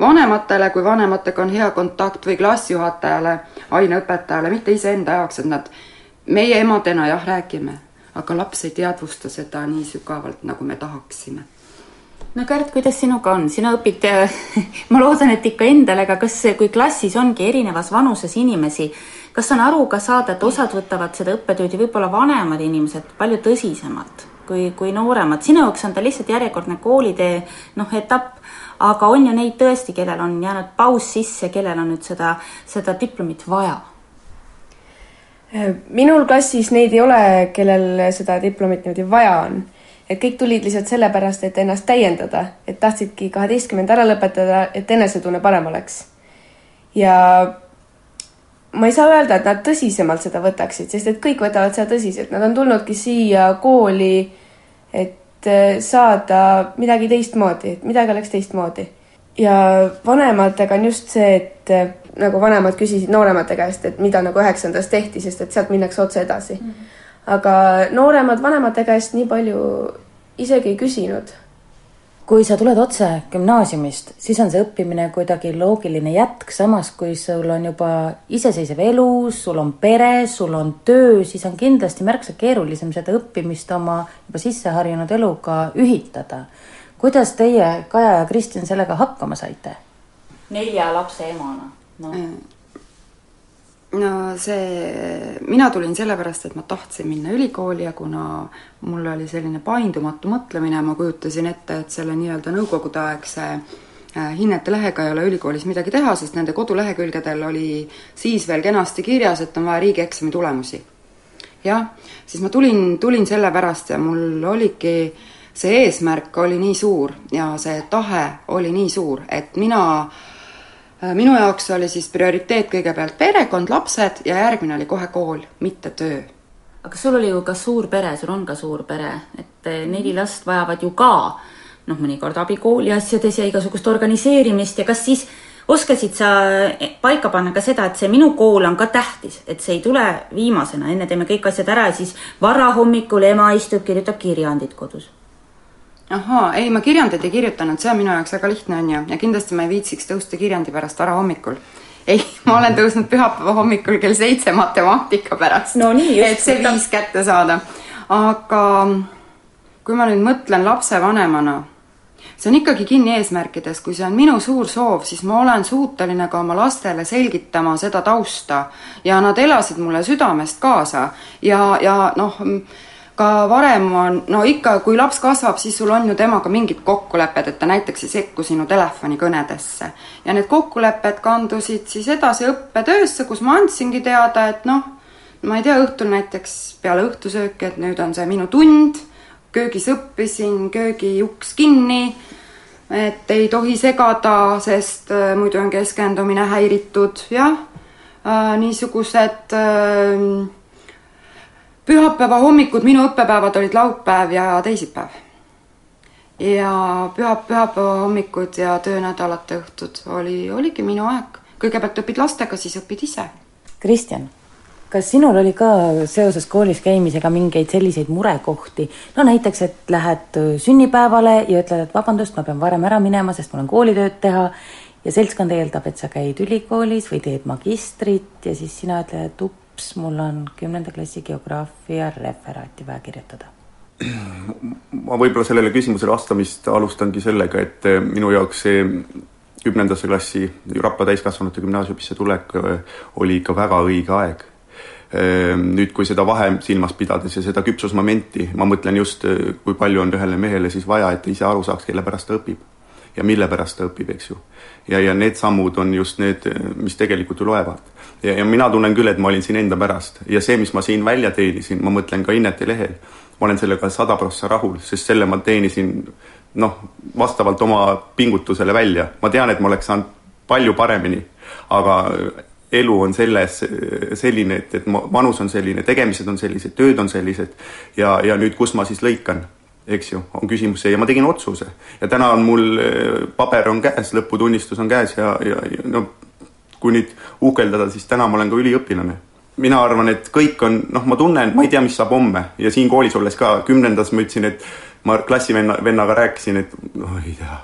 vanematele, kui vanematega on hea kontakt või klassijuhatajale, aineõpetajale, mitte iseenda jaoks, et nad, meie emadena jah, räägime, aga laps ei teadvusta seda nii sügavalt, nagu me tahaksime. no Kärt, kuidas sinuga on, sina õpid ma loodan, et ikka endale, aga kas, kui klassis ongi erinevas vanuses inimesi, kas on aru ka saada, et osad võtavad seda õppetööd ja võib-olla vanemad inimesed palju tõsisemalt kui, kui nooremad, sinu jaoks on ta lihtsalt järjekordne koolitee noh, etapp, aga on ju neid tõesti, kellel on jäänud paus sisse, kellel on nüüd seda, seda diplomit vaja minul klassis neid ei ole, kellel seda diplomit niimoodi vaja on. et kõik tulid lihtsalt sellepärast, et ennast täiendada, et tahtsidki kaheteistkümnenda ära lõpetada, et enesetunne parem oleks. ja ma ei saa öelda, et nad tõsisemalt seda võtaksid, sest et kõik võtavad seda tõsiselt, nad on tulnudki siia kooli, et eh, saada midagi teistmoodi, et midagi oleks teistmoodi. ja vanematega on just see, et eh, nagu vanemad küsisid nooremate käest, et mida nagu üheksandas tehti, sest et sealt minnakse otse edasi mm. -hmm. aga nooremad vanemate käest nii palju isegi ei küsinud. kui sa tuled otse gümnaasiumist, siis on see õppimine kuidagi loogiline jätk, samas kui sul on juba iseseisev elu, sul on pere, sul on töö, siis on kindlasti märksa keerulisem seda õppimist oma juba sisseharjunud eluga ühitada. kuidas teie, Kaja ja Kristjan, sellega hakkama saite? nelja lapse emana no.. no see, mina tulin sellepärast, et ma tahtsin minna ülikooli ja kuna mul oli selline paindumatu mõtlemine, ma kujutasin ette, et selle nii-öelda nõukogudeaegse äh, hinnete lehega ei ole ülikoolis midagi teha, sest nende kodulehekülgedel oli siis veel kenasti kirjas, et on vaja riigieksami tulemusi. jah, siis ma tulin, tulin sellepärast ja mul oligi see eesmärk oli nii suur ja see tahe oli nii suur, et mina Äh, minu jaoks oli siis prioriteet kõigepealt perekond, lapsed ja järgmine oli kohe kool, mitte töö. aga sul oli ju ka suur pere, sul on ka suur pere, et äh, neli last vajavad ju ka noh, mõnikord abi kooli asjades ja igasugust organiseerimist. Ja kas siis oskasid sa eh, paika panna ka seda, et see minu kool on ka tähtis, et see ei tule viimasena, enne teeme kõik asjad ära ja siis varahommikul ema istub, kirjutab kirjandit kodus ahaa, ei, ma kirjandit ei kirjutanud, see on minu jaoks väga lihtne, on ju, ja kindlasti ma ei viitsiks tõusta kirjandi pärast varahommikul. ei, ma olen tõusnud pühapäeva hommikul kell seitse matemaatika pärast no,. et see viis kätte saada. aga kui ma nüüd mõtlen lapsevanemana, see on ikkagi kinni eesmärkides, kui see on minu suur soov, siis ma olen suuteline ka oma lastele selgitama seda tausta ja nad elasid mulle südamest kaasa ja, ja noh, ka varem on, no ikka, kui laps kasvab, siis sul on ju temaga mingid kokkulepped, et ta näiteks ei sekku sinu telefonikõnedesse. ja need kokkulepped kandusid siis edasi õppetöösse, kus ma andsingi teada, et noh, ma ei tea, õhtul näiteks peale õhtusööki, et nüüd on see minu tund, köögis õppisin, köögiuks kinni, et ei tohi segada, sest äh, muidu on keskendumine häiritud, jah äh,, niisugused äh, pühapäeva hommikud, minu õppepäevad olid laupäev ja teisipäev. ja püha, pühapäeva hommikud ja töönädalate õhtud oli, oligi minu aeg. kõigepealt õpid lastega, siis õpid ise. Kristjan, kas sinul oli ka seoses koolis käimisega mingeid selliseid murekohti? no näiteks, et lähed sünnipäevale ja ütled, et vabandust, ma pean varem ära minema, sest mul on koolitööd teha ja seltskond eeldab, et sa käid ülikoolis või teed magistrit ja siis sina ütled, et up, ups, mul on kümnenda klassi geograafia referaati vaja kirjutada? ma võib-olla sellele küsimusele vastamist alustangi sellega, et eh, minu jaoks see kümnendasse klassi Rapla täiskasvanute gümnaasiumisse tulek öö, oli ikka väga õige aeg Ehm, nüüd, kui seda vahe silmas pidades ja seda küpsusmomenti, ma mõtlen just, kui palju on ühele mehele siis vaja, et ta ise aru saaks, kelle pärast ta õpib. ja mille pärast ta õpib, eks ju. ja, ja need sammud on just need, mis tegelikult ju loevad. Ja, ja mina tunnen küll, et ma olin siin enda pärast. Ja see, mis ma siin välja teenisin, ma mõtlen ka Innete lehel, ma olen sellega sada prossa rahul, sest selle ma teenisin noh, vastavalt oma pingutusele välja. ma tean, et ma oleks saanud palju paremini, aga elu on selles selline, et, et vanus on selline, tegemised on sellised, tööd on sellised. Ja, ja nüüd, kus ma siis lõikan, eks ju, on küsimus see. Ja ma tegin otsuse. Ja täna on mul, paber on käes, lõputunnistus on käes ja, ja, ja no kui nüüd uhkeldada, siis täna ma olen ka üliõpilane. mina arvan, et kõik on, noh, ma tunnen, ma ei tea, mis saab homme ja siin koolis olles ka kümnendas ma ütlesin, et ma klassivenna, vennaga rääkisin, et noh, ei tea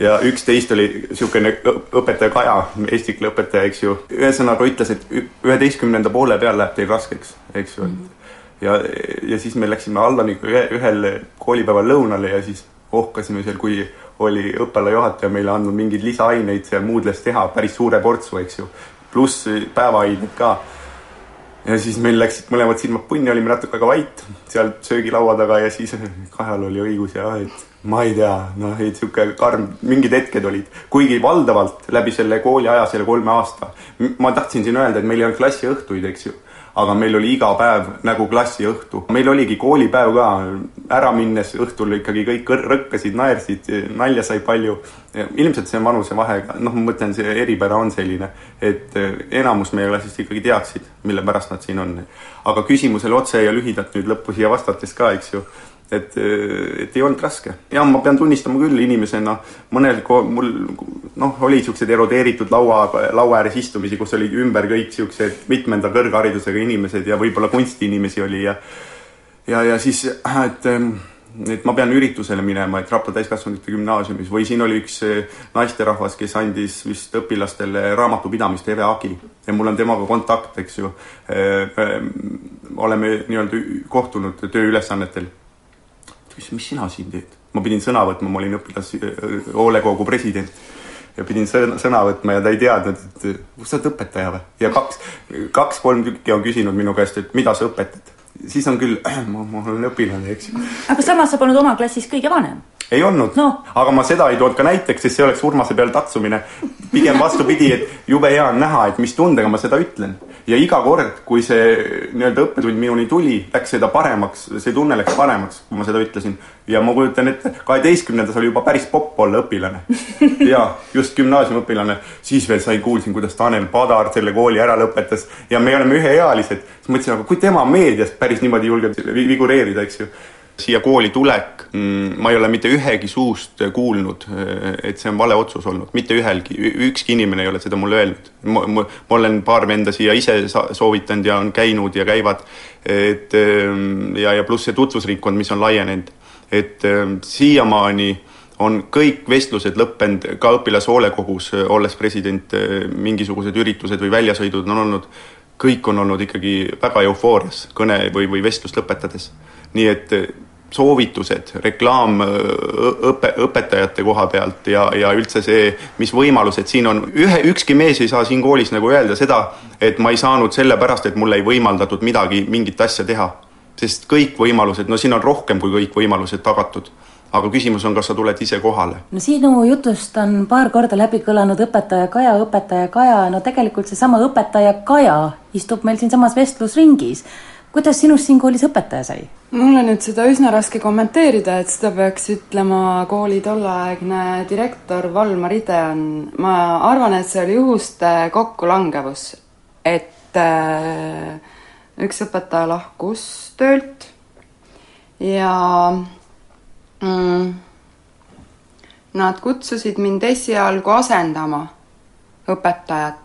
ja üksteist oli niisugune õpetaja Kaja, eesti keele õpetaja, eks ju, ühesõnaga ütles, et üheteistkümnenda poole peal läheb teil raskeks, eks ju mm. -hmm. ja, ja siis me läksime Allaniga ühe, ühel koolipäeval lõunale ja siis ohkasime seal, kui oli õppealajuhataja meile andnud mingeid lisaaineid Moodles teha, päris suure portsu, eks ju. pluss päevaained ka. Ja siis meil läksid mõlemad silmad punni, olime natuke aega vait seal söögilaua taga ja siis Kajal oli õigus ja et ma ei tea, noh, et sihuke karm, mingid hetked olid, kuigi valdavalt läbi selle kooliaja, selle kolme aasta, ma tahtsin siin öelda, et meil ei olnud klassiõhtuid, eks ju, aga meil oli iga päev nagu klassiõhtu. meil oligi koolipäev ka, ära minnes õhtul ikkagi kõik rõkkasid, naersid, nalja sai palju. ilmselt see vanusevahe, noh, ma mõtlen, see eripära on selline, et enamus meie klassist ikkagi teaksid, mille pärast nad siin on. aga küsimusele otse ja lühidalt nüüd lõppu siia vastates ka, eks ju et, et ei olnud raske. jah, ma pean tunnistama küll inimesena, mõnel mul noh, oli niisugused erodeeritud laua, laua ääres istumisi, kus olid ümber kõik niisugused mitmenda kõrgharidusega inimesed ja võib-olla kunstiinimesi oli ja ja, ja siis, et et ma pean üritusele minema, et Rapla täiskasvanute gümnaasiumis või siin oli üks naisterahvas, kes andis vist õpilastele raamatupidamist, Eve Agi ja mul on temaga kontakt, eks ju. oleme nii-öelda kohtunud tööülesannetel küsis, mis sina siin teed? ma pidin sõna võtma, ma olin õpilashoolekogu president ja pidin sõna, sõna võtma ja ta ei teadnud, et sa oled õpetaja või? ja kaks, kaks-kolm tükki on küsinud minu käest, et mida sa õpetad. Siis on küll, ma, ma olen õpilane, eks ju. aga samas sa polnud oma klassis kõige vanem ei olnud no., aga ma seda ei toonud ka näiteks, sest see oleks Urmase peale tatsumine. pigem vastupidi, et jube hea on näha, et mis tundega ma seda ütlen. ja iga kord, kui see nii-öelda õppetund minuni tuli, läks seda paremaks, see tunne läks paremaks, kui ma seda ütlesin. ja ma kujutan ette, kaheteistkümnendas oli juba päris popp olla õpilane. ja just gümnaasiumiõpilane, siis veel sain, kuulsin, kuidas Tanel Padar selle kooli ära lõpetas ja me oleme üheealised. siis mõtlesin, aga kui tema meedias päris niimoodi julgeb figureerida, eks ju. siia kooli tulek, mm, ma ei ole mitte ühegi suust kuulnud, et see on vale otsus olnud, mitte ühelgi, ükski inimene ei ole seda mulle öelnud. ma, ma, ma olen paar venda siia ise soovitanud ja on käinud ja käivad, et ja, ja pluss see tutvusringkond, mis on laienenud, et siiamaani on kõik vestlused lõppenud ka õpilashoolekogus, olles president, mingisugused üritused või väljasõidud on olnud, kõik on olnud ikkagi väga eufoorias kõne või, või vestlust lõpetades. nii et soovitused, reklaam õpe, õpetajate koha pealt ja, ja üldse see, mis võimalused siin on. ühe, ükski mees ei saa siin koolis nagu öelda seda, et ma ei saanud sellepärast, et mulle ei võimaldatud midagi, mingit asja teha. sest kõik võimalused, no siin on rohkem kui kõik võimalused tagatud aga küsimus on, kas sa tuled ise kohale? no sinu jutust on paar korda läbi kõlanud õpetaja Kaja, õpetaja Kaja, no tegelikult seesama õpetaja Kaja istub meil siinsamas vestlusringis kuidas sinust siin koolis õpetaja sai? mul on nüüd seda üsna raske kommenteerida, et seda peaks ütlema kooli tolleaegne direktor Valmar Ideon. ma arvan, et see oli juhuste kokkulangevus, et äh, üks õpetaja lahkus töölt ja mm, nad kutsusid mind esialgu asendama õpetajat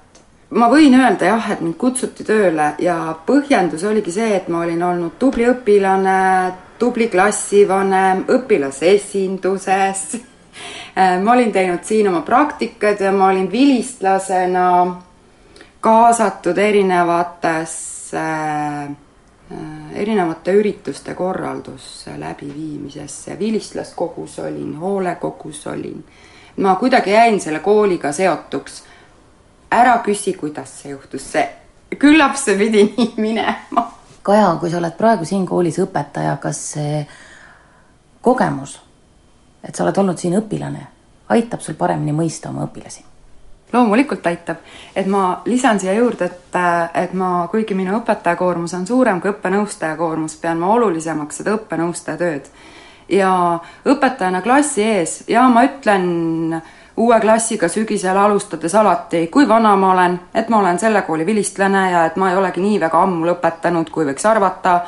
ma võin öelda jah, et mind kutsuti tööle ja põhjendus oligi see, et ma olin olnud tubli õpilane, tubli klassivanem, õpilasesinduses. ma olin teinud siin oma praktikad ja ma olin vilistlasena kaasatud erinevatesse, erinevate ürituste korraldusse, läbiviimisesse, vilistlaskogus olin, hoolekogus olin ma kuidagi jäin selle kooliga seotuks. ära küsi, kuidas see juhtus, see, küllap see pidi nii minema. Kaja, kui sa oled praegu siin koolis õpetaja, kas see kogemus, et sa oled olnud siin õpilane, aitab sul paremini mõista oma õpilasi? Loomulikult aitab, et ma lisan siia juurde, et, et ma, kuigi minu õpetaja koormus on suurem kui õppenõustaja koormus, pean ma olulisemaks seda õppenõustaja tööd. ja õpetajana klassi ees ja ma ütlen uue klassiga sügisel alustades alati, kui vana ma olen, et ma olen selle kooli vilistlane ja et ma ei olegi nii väga ammu lõpetanud, kui võiks arvata.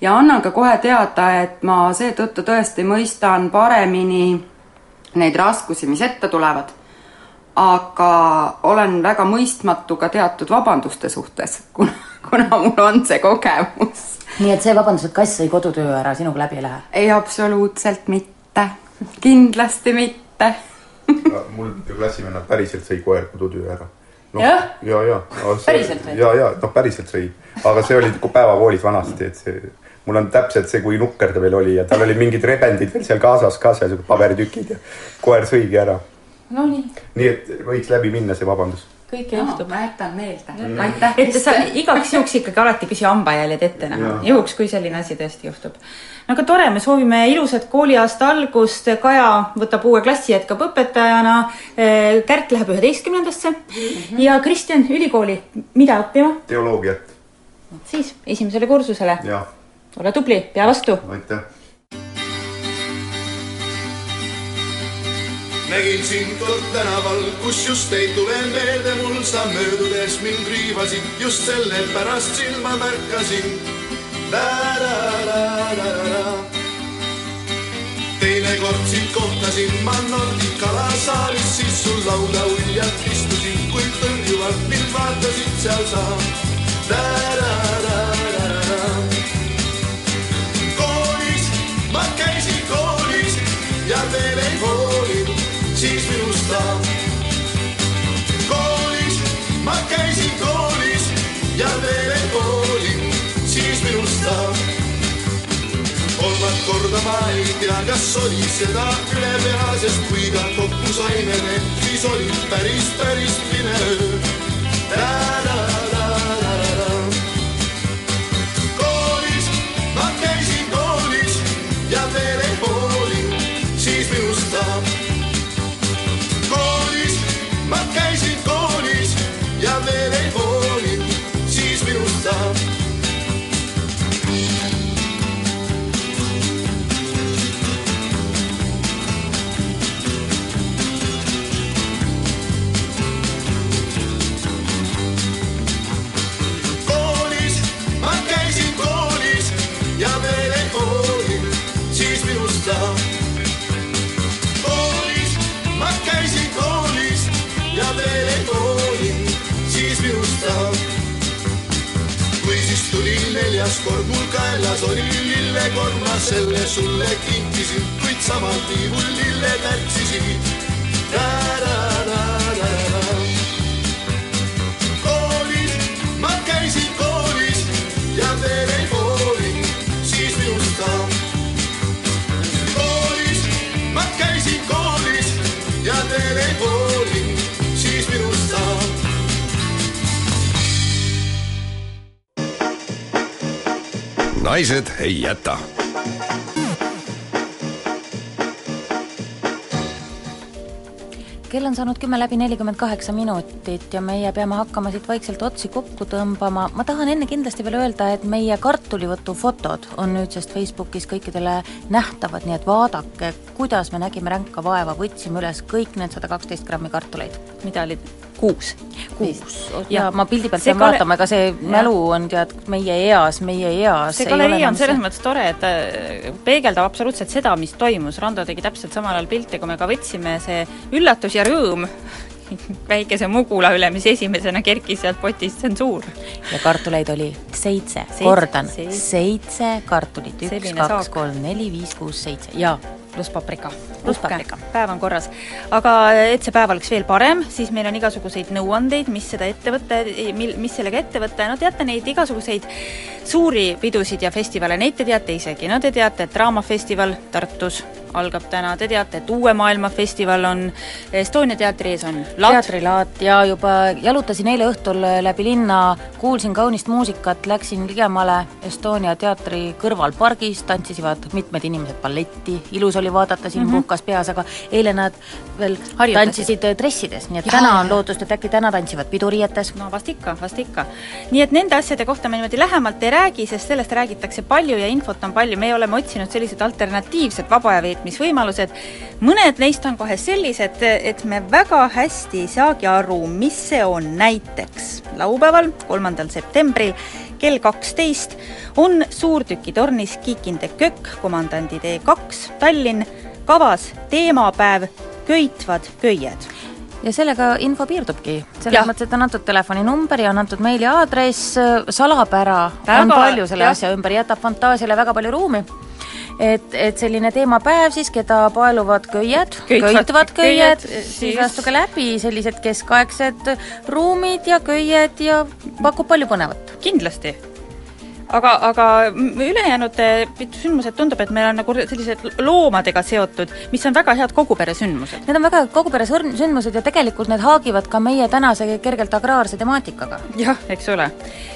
ja annan ka kohe teada, et ma seetõttu tõesti mõistan paremini neid raskusi, mis ette tulevad aga olen väga mõistmatu ka teatud vabanduste suhtes, kuna, kuna mul on see kogemus. nii et see vabandus, et kass sõi kodutöö ära, sinuga läbi ei lähe? ei, absoluutselt mitte. kindlasti mitte mul klassimeenad päriselt sõi koer kodutöö ära no,. jah? ja, ja, ja. päriselt või? ja, ja noh, päriselt sõi, aga see oli päevakoolis vanasti, et see, mul on täpselt see, kui nukker ta veel oli ja tal olid mingid rebendid veel seal kaasas ka, seal paberitükid ja koer sõigi ära Nonii. nii et võiks läbi minna see vabandus. kõike juhtub. ma jätan meelde. aitäh. et sa igaks juhuks ikkagi alati küsi hambajäljed ette näha, juhuks, kui selline asi tõesti juhtub. no aga tore, me soovime ilusat kooliaasta algust, Kaja võtab uue klassi, jätkab õpetajana, Kärt läheb üheteistkümnendasse mm -hmm. ja Kristjan ülikooli, mida õppima? teoloogiat. siis esimesele kursusele. ole tubli, pea vastu. aitäh nägin sind kord tänaval, kus just ei tule meelde mul, sa möödudes mind riivasid, just sellepärast silma märkasin. teinekord sind kohtasin ma Nordicala saalis, siis sul lauda uljalt istusin, kuid tõrjuvalt mind vaatasid seal sa. Ta. koolis, ma käisin koolis ja veel ei hoolinud, siis minust ta. kolmandat korda ma ei tea, kas oli seda ülepea, sest kui ka kokku saime need, siis oli päris, päris pime öö. Mul kaelas oli lillekord, ma selle sulle kinkisin, kuid samal tiivul lilled ärtsisid. Naised ei jäta. kell on saanud kümme läbi nelikümmend kaheksa minutit ja meie peame hakkama siit vaikselt otsi kokku tõmbama. ma tahan enne kindlasti veel öelda, et meie kartulivõtu fotod on nüüdsest Facebookis kõikidele nähtavad, nii et vaadake, kuidas me nägime ränka vaeva, võtsime üles kõik need sada kaksteist grammi kartuleid. mida oli kuus. kuus. Ja ma pildi pealt pean kale... vaatama, ega see mälu on tead meie eas, meie eas. see galerii on selles mõttes tore, et ta peegeldab absoluutselt seda, mis toimus, Rando tegi täpselt samal ajal pilte, kui me ka võtsime, see üllatus ja rõõm väikese mugula üle, mis esimesena kerkis sealt potist, see on suur. ja kartuleid oli seitse, kordan, seitse. kartulit, üks, kaks, kolm, neli, viis, kuus, seitse. Ja pluss paprika. pluss paprika. päev on korras. aga et see päev oleks veel parem, siis meil on igasuguseid nõuandeid, mis seda ette võtta, mil, mis sellega ette võtta ja no teate neid igasuguseid suuri pidusid ja festivale, neid te teate isegi, no te teate, et Draamafestival Tartus algab täna, te teate, et Uue Maailma festival on, Estonia teatri ees on laat. teatrilaat ja juba jalutasin eile õhtul läbi linna, kuulsin kaunist muusikat, läksin ligemale Estonia teatri kõrval pargis, tantsisid mitmed inimesed balletti, ilus oli vaadata, siin mm. -hmm. puhkas peas, aga eile nad veel Harjutasid. tantsisid äh, dressides, nii et Jaa, täna on lootust, et äkki täna tantsivad piduriietes. no vast ikka, vast ikka. nii et nende asjade kohta me niimoodi lähemalt ei räägi, sest sellest räägitakse palju ja infot on palju, meie oleme otsinud sellised alternatiivsed vaba aja veetmisvõimalused, mõned neist on kohe sellised, et me väga hästi ei saagi aru, mis see on, näiteks laupäeval, kolmandal septembril kell kaksteist on suurtükitornis Kikinde Kökk, komandandi tee kaks, Tallinn, kavas teemapäev Köitvad köied. Ja sellega info piirdubki, selles mõttes, et on antud telefoninumber ja on antud meiliaadress, salapära Väga, on palju selle jah. asja ümber, jätab fantaasiale väga palju ruumi. Et, et selline teemapäev siis, keda paeluvad köied, Köitvad köied, siis siis- astuge läbi, sellised keskaegsed ruumid ja köied ja pakub palju põnevat. kindlasti aga, aga ülejäänud sündmused tundub, et meil on nagu sellised loomadega seotud, mis on väga head kogupere sündmused. Need on väga kogupere sõrn- sündmused ja tegelikult need haagivad ka meie tänase kergelt agraarse temaatikaga. jah, eks ole.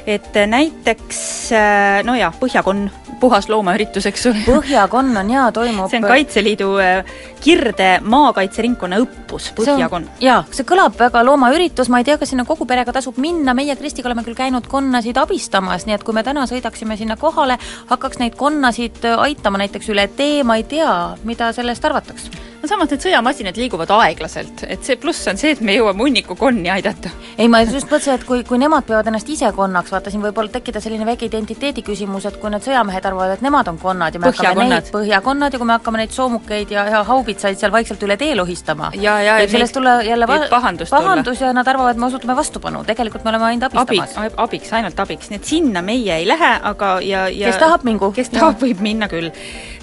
et eh, näiteks eh, no jaa, Põhjakonn, puhas loomaüritus, eks ole. Põhjakonn on jaa, toimub see on Kaitseliidu eh, Kirde maakaitseringkonna õppus, Põhjakonn. jaa, see kõlab väga loomaüritus, ma ei tea, kas sinna kogu perega tasub minna, meie Kristiga oleme küll käinud konnasid abistamas, nii et kui me täna sõidaksime sinna kohale, hakkaks neid konnasid aitama näiteks üle tee, ma ei tea, mida sellest arvataks. No samas need sõjamasinad liiguvad aeglaselt, et see pluss on see, et me jõuame hunniku konni aidata. ei, ma just mõtlesin, et kui, kui nemad peavad ennast ise konnaks, vaata siin võib olla tekkida selline väike identiteedi küsimus, et kui need sõjamehed arvavad, et nemad on konnad ja me hakkame neid põhjakonnad ja kui me hakkame neid soomukeid ja, ja haubitsaid seal vaikselt üle tee lohistama, ja, ja võib sellest tulla jälle võib pahandus tulla. ja nad arvavad, et me osutume vastupanu, tegelikult me oleme ainult abistamas abiks, abiks, ainult abiks, nii et sinna meie ei lähe, aga ja, ja Kes tahab, mingu. kes tahab, võib minna küll.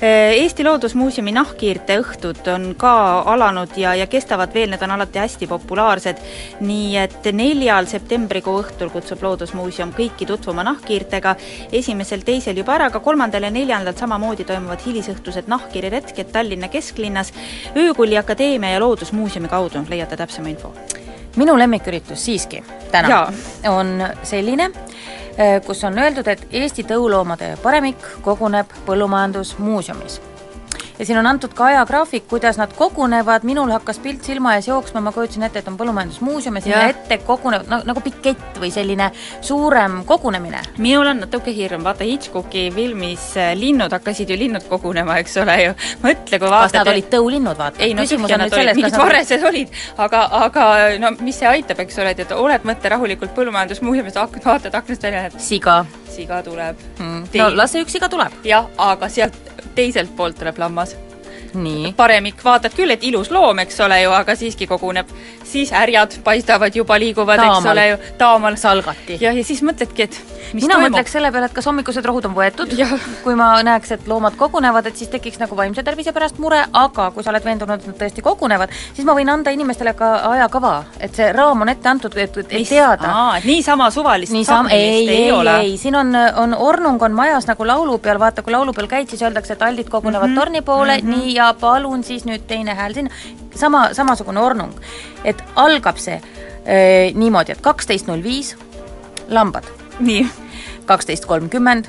Eesti Loodusmuuseumi nahkhiirte õhtud on ka alanud ja, ja kestavad veel, need on alati hästi populaarsed, nii et neljal septembrikuu õhtul kutsub Loodusmuuseum kõiki tutvuma nahkhiirtega, esimesel, teisel juba ära, aga kolmandal ja neljandal samamoodi toimuvad hilisõhtused nahkhiiriretked Tallinna kesklinnas, Öökulli Akadeemia ja Loodusmuuseumi kaudu leiate täpsema info. minu lemmiküritus siiski täna Jaa. on selline, kus on öeldud, et Eesti tõuloomade paremik koguneb Põllumajandusmuuseumis. Ja siin on antud ka ajagraafik, kuidas nad kogunevad, minul hakkas pilt silma ees jooksma, ma kujutasin ette, et on Põllumajandusmuuseum ja sinna Jah. ette kogunevad no, nagu pikett või selline suurem kogunemine. minul on natuke hirm, vaata Hitchcocki filmis äh, linnud hakkasid ju linnud kogunema, eks ole ju. mõtle, kui vaatad. kas nad olid tõulinnud, vaata? ei no tühja nad olid, mingid varesed olid, aga, aga no mis see aitab, eks ole, et oled mõtte rahulikult põllumajandusmuuseumis, vaatad aknast välja, et siga. siga tuleb mm. no las see üks siga tuleb. jah, aga sealt teiselt poolt tuleb lammas. paremik, vaatad küll, et ilus loom, eks ole ju, aga siiski koguneb. Siis härjad paistavad juba, liiguvad, eks ole ju, taamal. salgati. jah, ja siis mõtledki, et mis mina toimub. mõtleks selle peale, et kas hommikused rohud on võetud, kui ma näeks, et loomad kogunevad, et siis tekiks nagu vaimse tervise pärast mure, aga kui sa oled veendunud, et nad tõesti kogunevad, siis ma võin anda inimestele ka ajakava, et see raam on ette antud, et, et Mis? teada. Et niisama suvalist niisama, ei, ei ei, ole. ei, siin on, on ornung on majas nagu laulupeol, vaata, kui laulupeol käid, siis öeldakse, et allid kogunevad mm -hmm, torni poole mm. -hmm. nii, ja palun siis nüüd teine hääl sinna, sama, samasugune ornung. et algab see äh, niimoodi, et kaksteist null viis, lambad. nii. kaksteist kolmkümmend,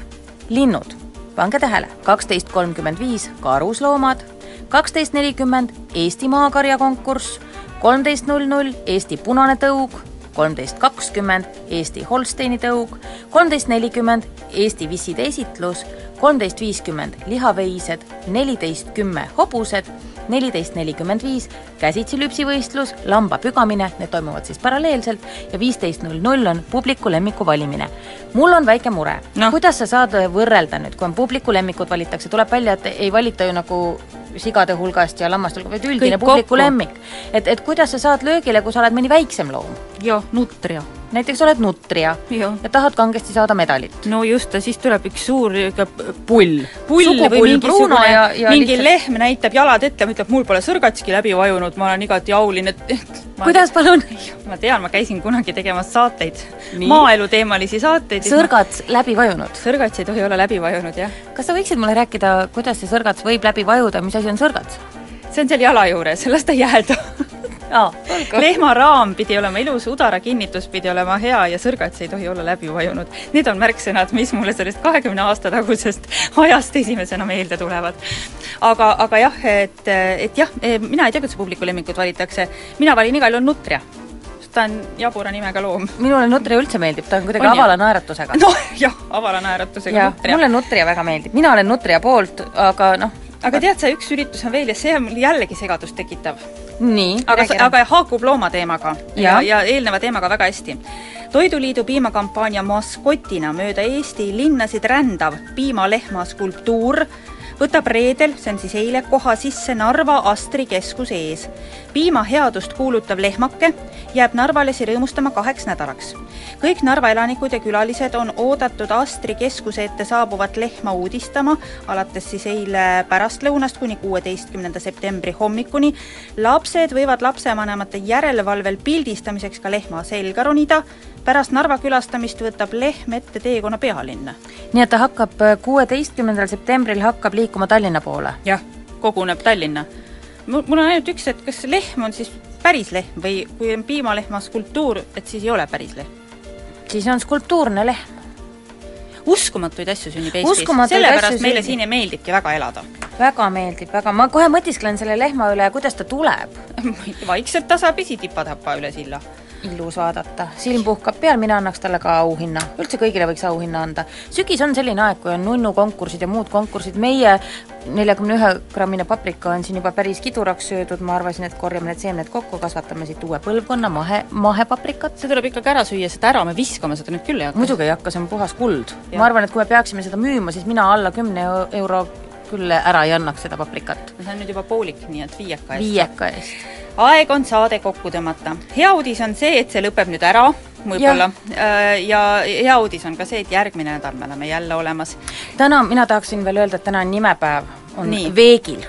linnud, pange tähele, kaksteist kolmkümmend viis, karusloomad, kaksteist nelikümmend, Eesti maakarja konkurss, kolmteist null null, Eesti punane tõug, kolmteist kakskümmend, Eesti Holsteini tõug, kolmteist nelikümmend, Eesti visside esitlus, kolmteist viiskümmend, lihaveised, neliteist kümme, hobused, neliteist nelikümmend viis, käsitsi lüpsivõistlus, lamba pügamine, need toimuvad siis paralleelselt ja viisteist null null on publiku lemmiku valimine. mul on väike mure no., kuidas sa saad võrrelda nüüd, kui on publiku lemmikud valitakse, tuleb välja, et ei valita ju nagu sigade hulgast ja lammaste hulgast, vaid üldine Kõik publiku kokku. lemmik. et, et kuidas sa saad löögile, kui sa oled mõni väiksem loom? jah, nutria. Näiteks oled nutrija ja tahad kangesti saada medalit. no just, ja siis tuleb üks suur niisugune pull. pull või mingisugune, ja- ja mingi lihtsalt- lehm näitab jalad ette, ütleb, mul pole sõrgatski läbi vajunud, ma olen igati auline, ma kuidas palun? ma tean, ma käisin kunagi tegemas saateid, maaeluteemalisi saateid. sõrgats läbi vajunud? sõrgats ei tohi olla läbi vajunud, jah. kas sa võiksid mulle rääkida, kuidas see sõrgats võib läbi vajuda, mis asi on sõrgats? see on seal jala juures, las ta jääda lehma raam pidi olema ilus, udara kinnitus pidi olema hea ja sõrgats ei tohi olla läbi vajunud. Need on märksõnad, mis mulle sellest kahekümne aasta tagusest ajast esimesena meelde tulevad. aga, aga jah, et, et jah, mina ei tea, kuidas publiku lemmikud valitakse. mina valin igal juhul Nutria ta on jabura nimega loom. minule Nutria üldse meeldib, ta on kuidagi On jah? avala naeratusega. noh, jah, avala naeratusega jah, Nutria. mulle Nutria väga meeldib, mina olen Nutria poolt, aga noh, aga tead sa, üks üritus on veel ja see on mul jällegi segadust tekitav. Nii, aga, aga haakub loomateemaga ja, Ja. ja eelneva teemaga väga hästi. toiduliidu piimakampaania maskotina mööda Eesti linnasid rändav piimalehma skulptuur võtab reedel, see on siis eile, koha sisse Narva Astri keskuse ees. piima headust kuulutav lehmake jääb narvalasi rõõmustama kaheks nädalaks. kõik Narva elanikud ja külalised on oodatud Astri keskuse ette saabuvat lehma uudistama alates siis eile pärastlõunast kuni kuueteistkümnenda septembri hommikuni. lapsed võivad lapsevanemate järelevalvel pildistamiseks ka lehma selga ronida. Pärast Narva külastamist võtab lehm ette teekonna pealinna. nii et ta hakkab äh, kuueteistkümnendal septembril hakkab liikuma Tallinna poole? jah, koguneb Tallinna. mul on ainult üks, et kas lehm on siis päris lehm või kui on piimalehma skulptuur, et siis ei ole päris lehm? siis on skulptuurne lehm. uskumatuid asju sünnib Eestis, sellepärast meile siin meeldibki väga elada. väga meeldib, väga, ma kohe mõtisklen selle lehma üle, kuidas ta tuleb. vaikselt tasapisi tipa-tapa üle silla. Ilus vaadata, silm puhkab peal, mina annaks talle ka auhinna. üldse kõigile võiks auhinna anda. sügis on selline aeg, kui on nunnukonkursid ja muud konkursid, meie neljakümne ühe grammine paprika on siin juba päris kiduraks söödud, ma arvasin, et korjame need seemned kokku, kasvatame siit uue põlvkonna mahe, mahepaprikat. see tuleb ikkagi ära süüa, seda ära me viskama seda nüüd küll ei hakka. muidugi ei hakka, see on puhas kuld. ma arvan, et kui me peaksime seda müüma, siis mina alla kümne euro küll ära ei annaks seda paprikat. see on nüüd juba poolik, nii et viieka eest. viieka eest. Aeg on saade kokku tõmmata. hea uudis on see, et see lõpeb nüüd ära, võib-olla. ja hea uudis on ka see, et järgmine nädal me oleme jälle olemas. täna mina tahaksin veel öelda, et täna on nimepäev, on Nii. Nii. veegil.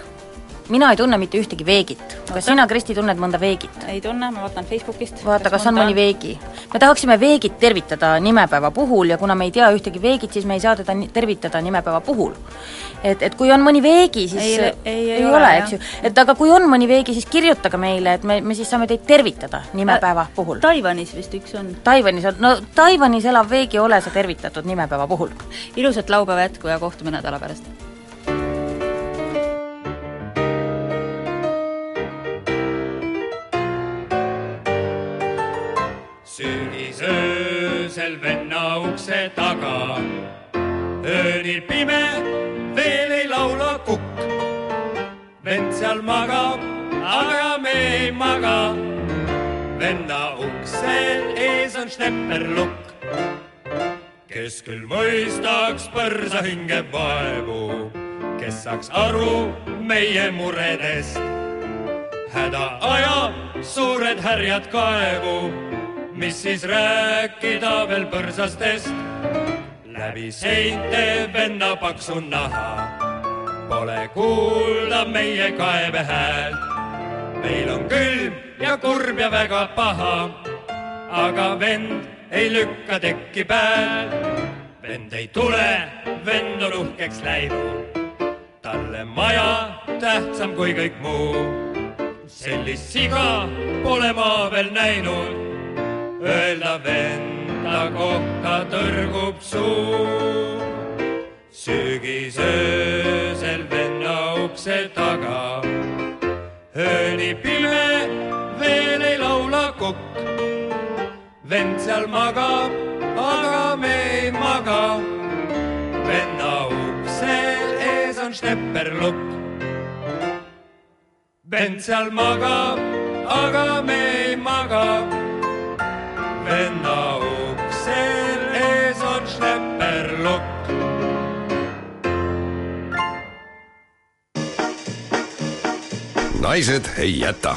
Mina ei tunne mitte ühtegi veegit. kas sina, Kristi, tunned mõnda veegit? ei tunne, ma vaatan Facebookist. vaata, kas on mõni veegi. me tahaksime veegit tervitada nimepäeva puhul ja kuna me ei tea ühtegi veegit, siis me ei saa teda tervitada nimepäeva puhul. et, et kui on mõni veegi, siis Ei- ei- ei ei ole, ole, eks ju. et aga kui on mõni veegi, siis kirjutage meile, et me, me siis saame teid tervitada nimepäeva puhul. Taiwanis vist üks on. Taiwanis on, no Taiwanis elav veegi, ole sa tervitatud nimepäeva puhul. ilusat laupäeva jätku ja kohtume nädala pärast. Sügisöösel venna ukse taga öönil pime, veel ei laula kukk. vend seal magab, aga me ei maga. venna uksel ees on snepperlukk, kes küll mõistaks põrsa hinge vaevu, kes saaks aru meie muredest. häda ajab suured härjad kaevu mis siis rääkida veel põrsastest. läbi seinte venna paksu naha, pole kuulda meie kaebe häält. meil on külm ja kurb ja väga paha, aga vend ei lükka tekki pääl. vend ei tule, vend on uhkeks läinud, talle maja tähtsam kui kõik muu. sellist siga pole ma veel näinud öelda venda kohta tõrgub suu. sügisöösel venna ukse taga ööni pime, veel ei laula kukk. vend seal magab, aga me ei maga. venna uksel ees on snepperlukk. vend seal magab, aga me ei maga venna uksel ees on snepperlukk. naised ei jäta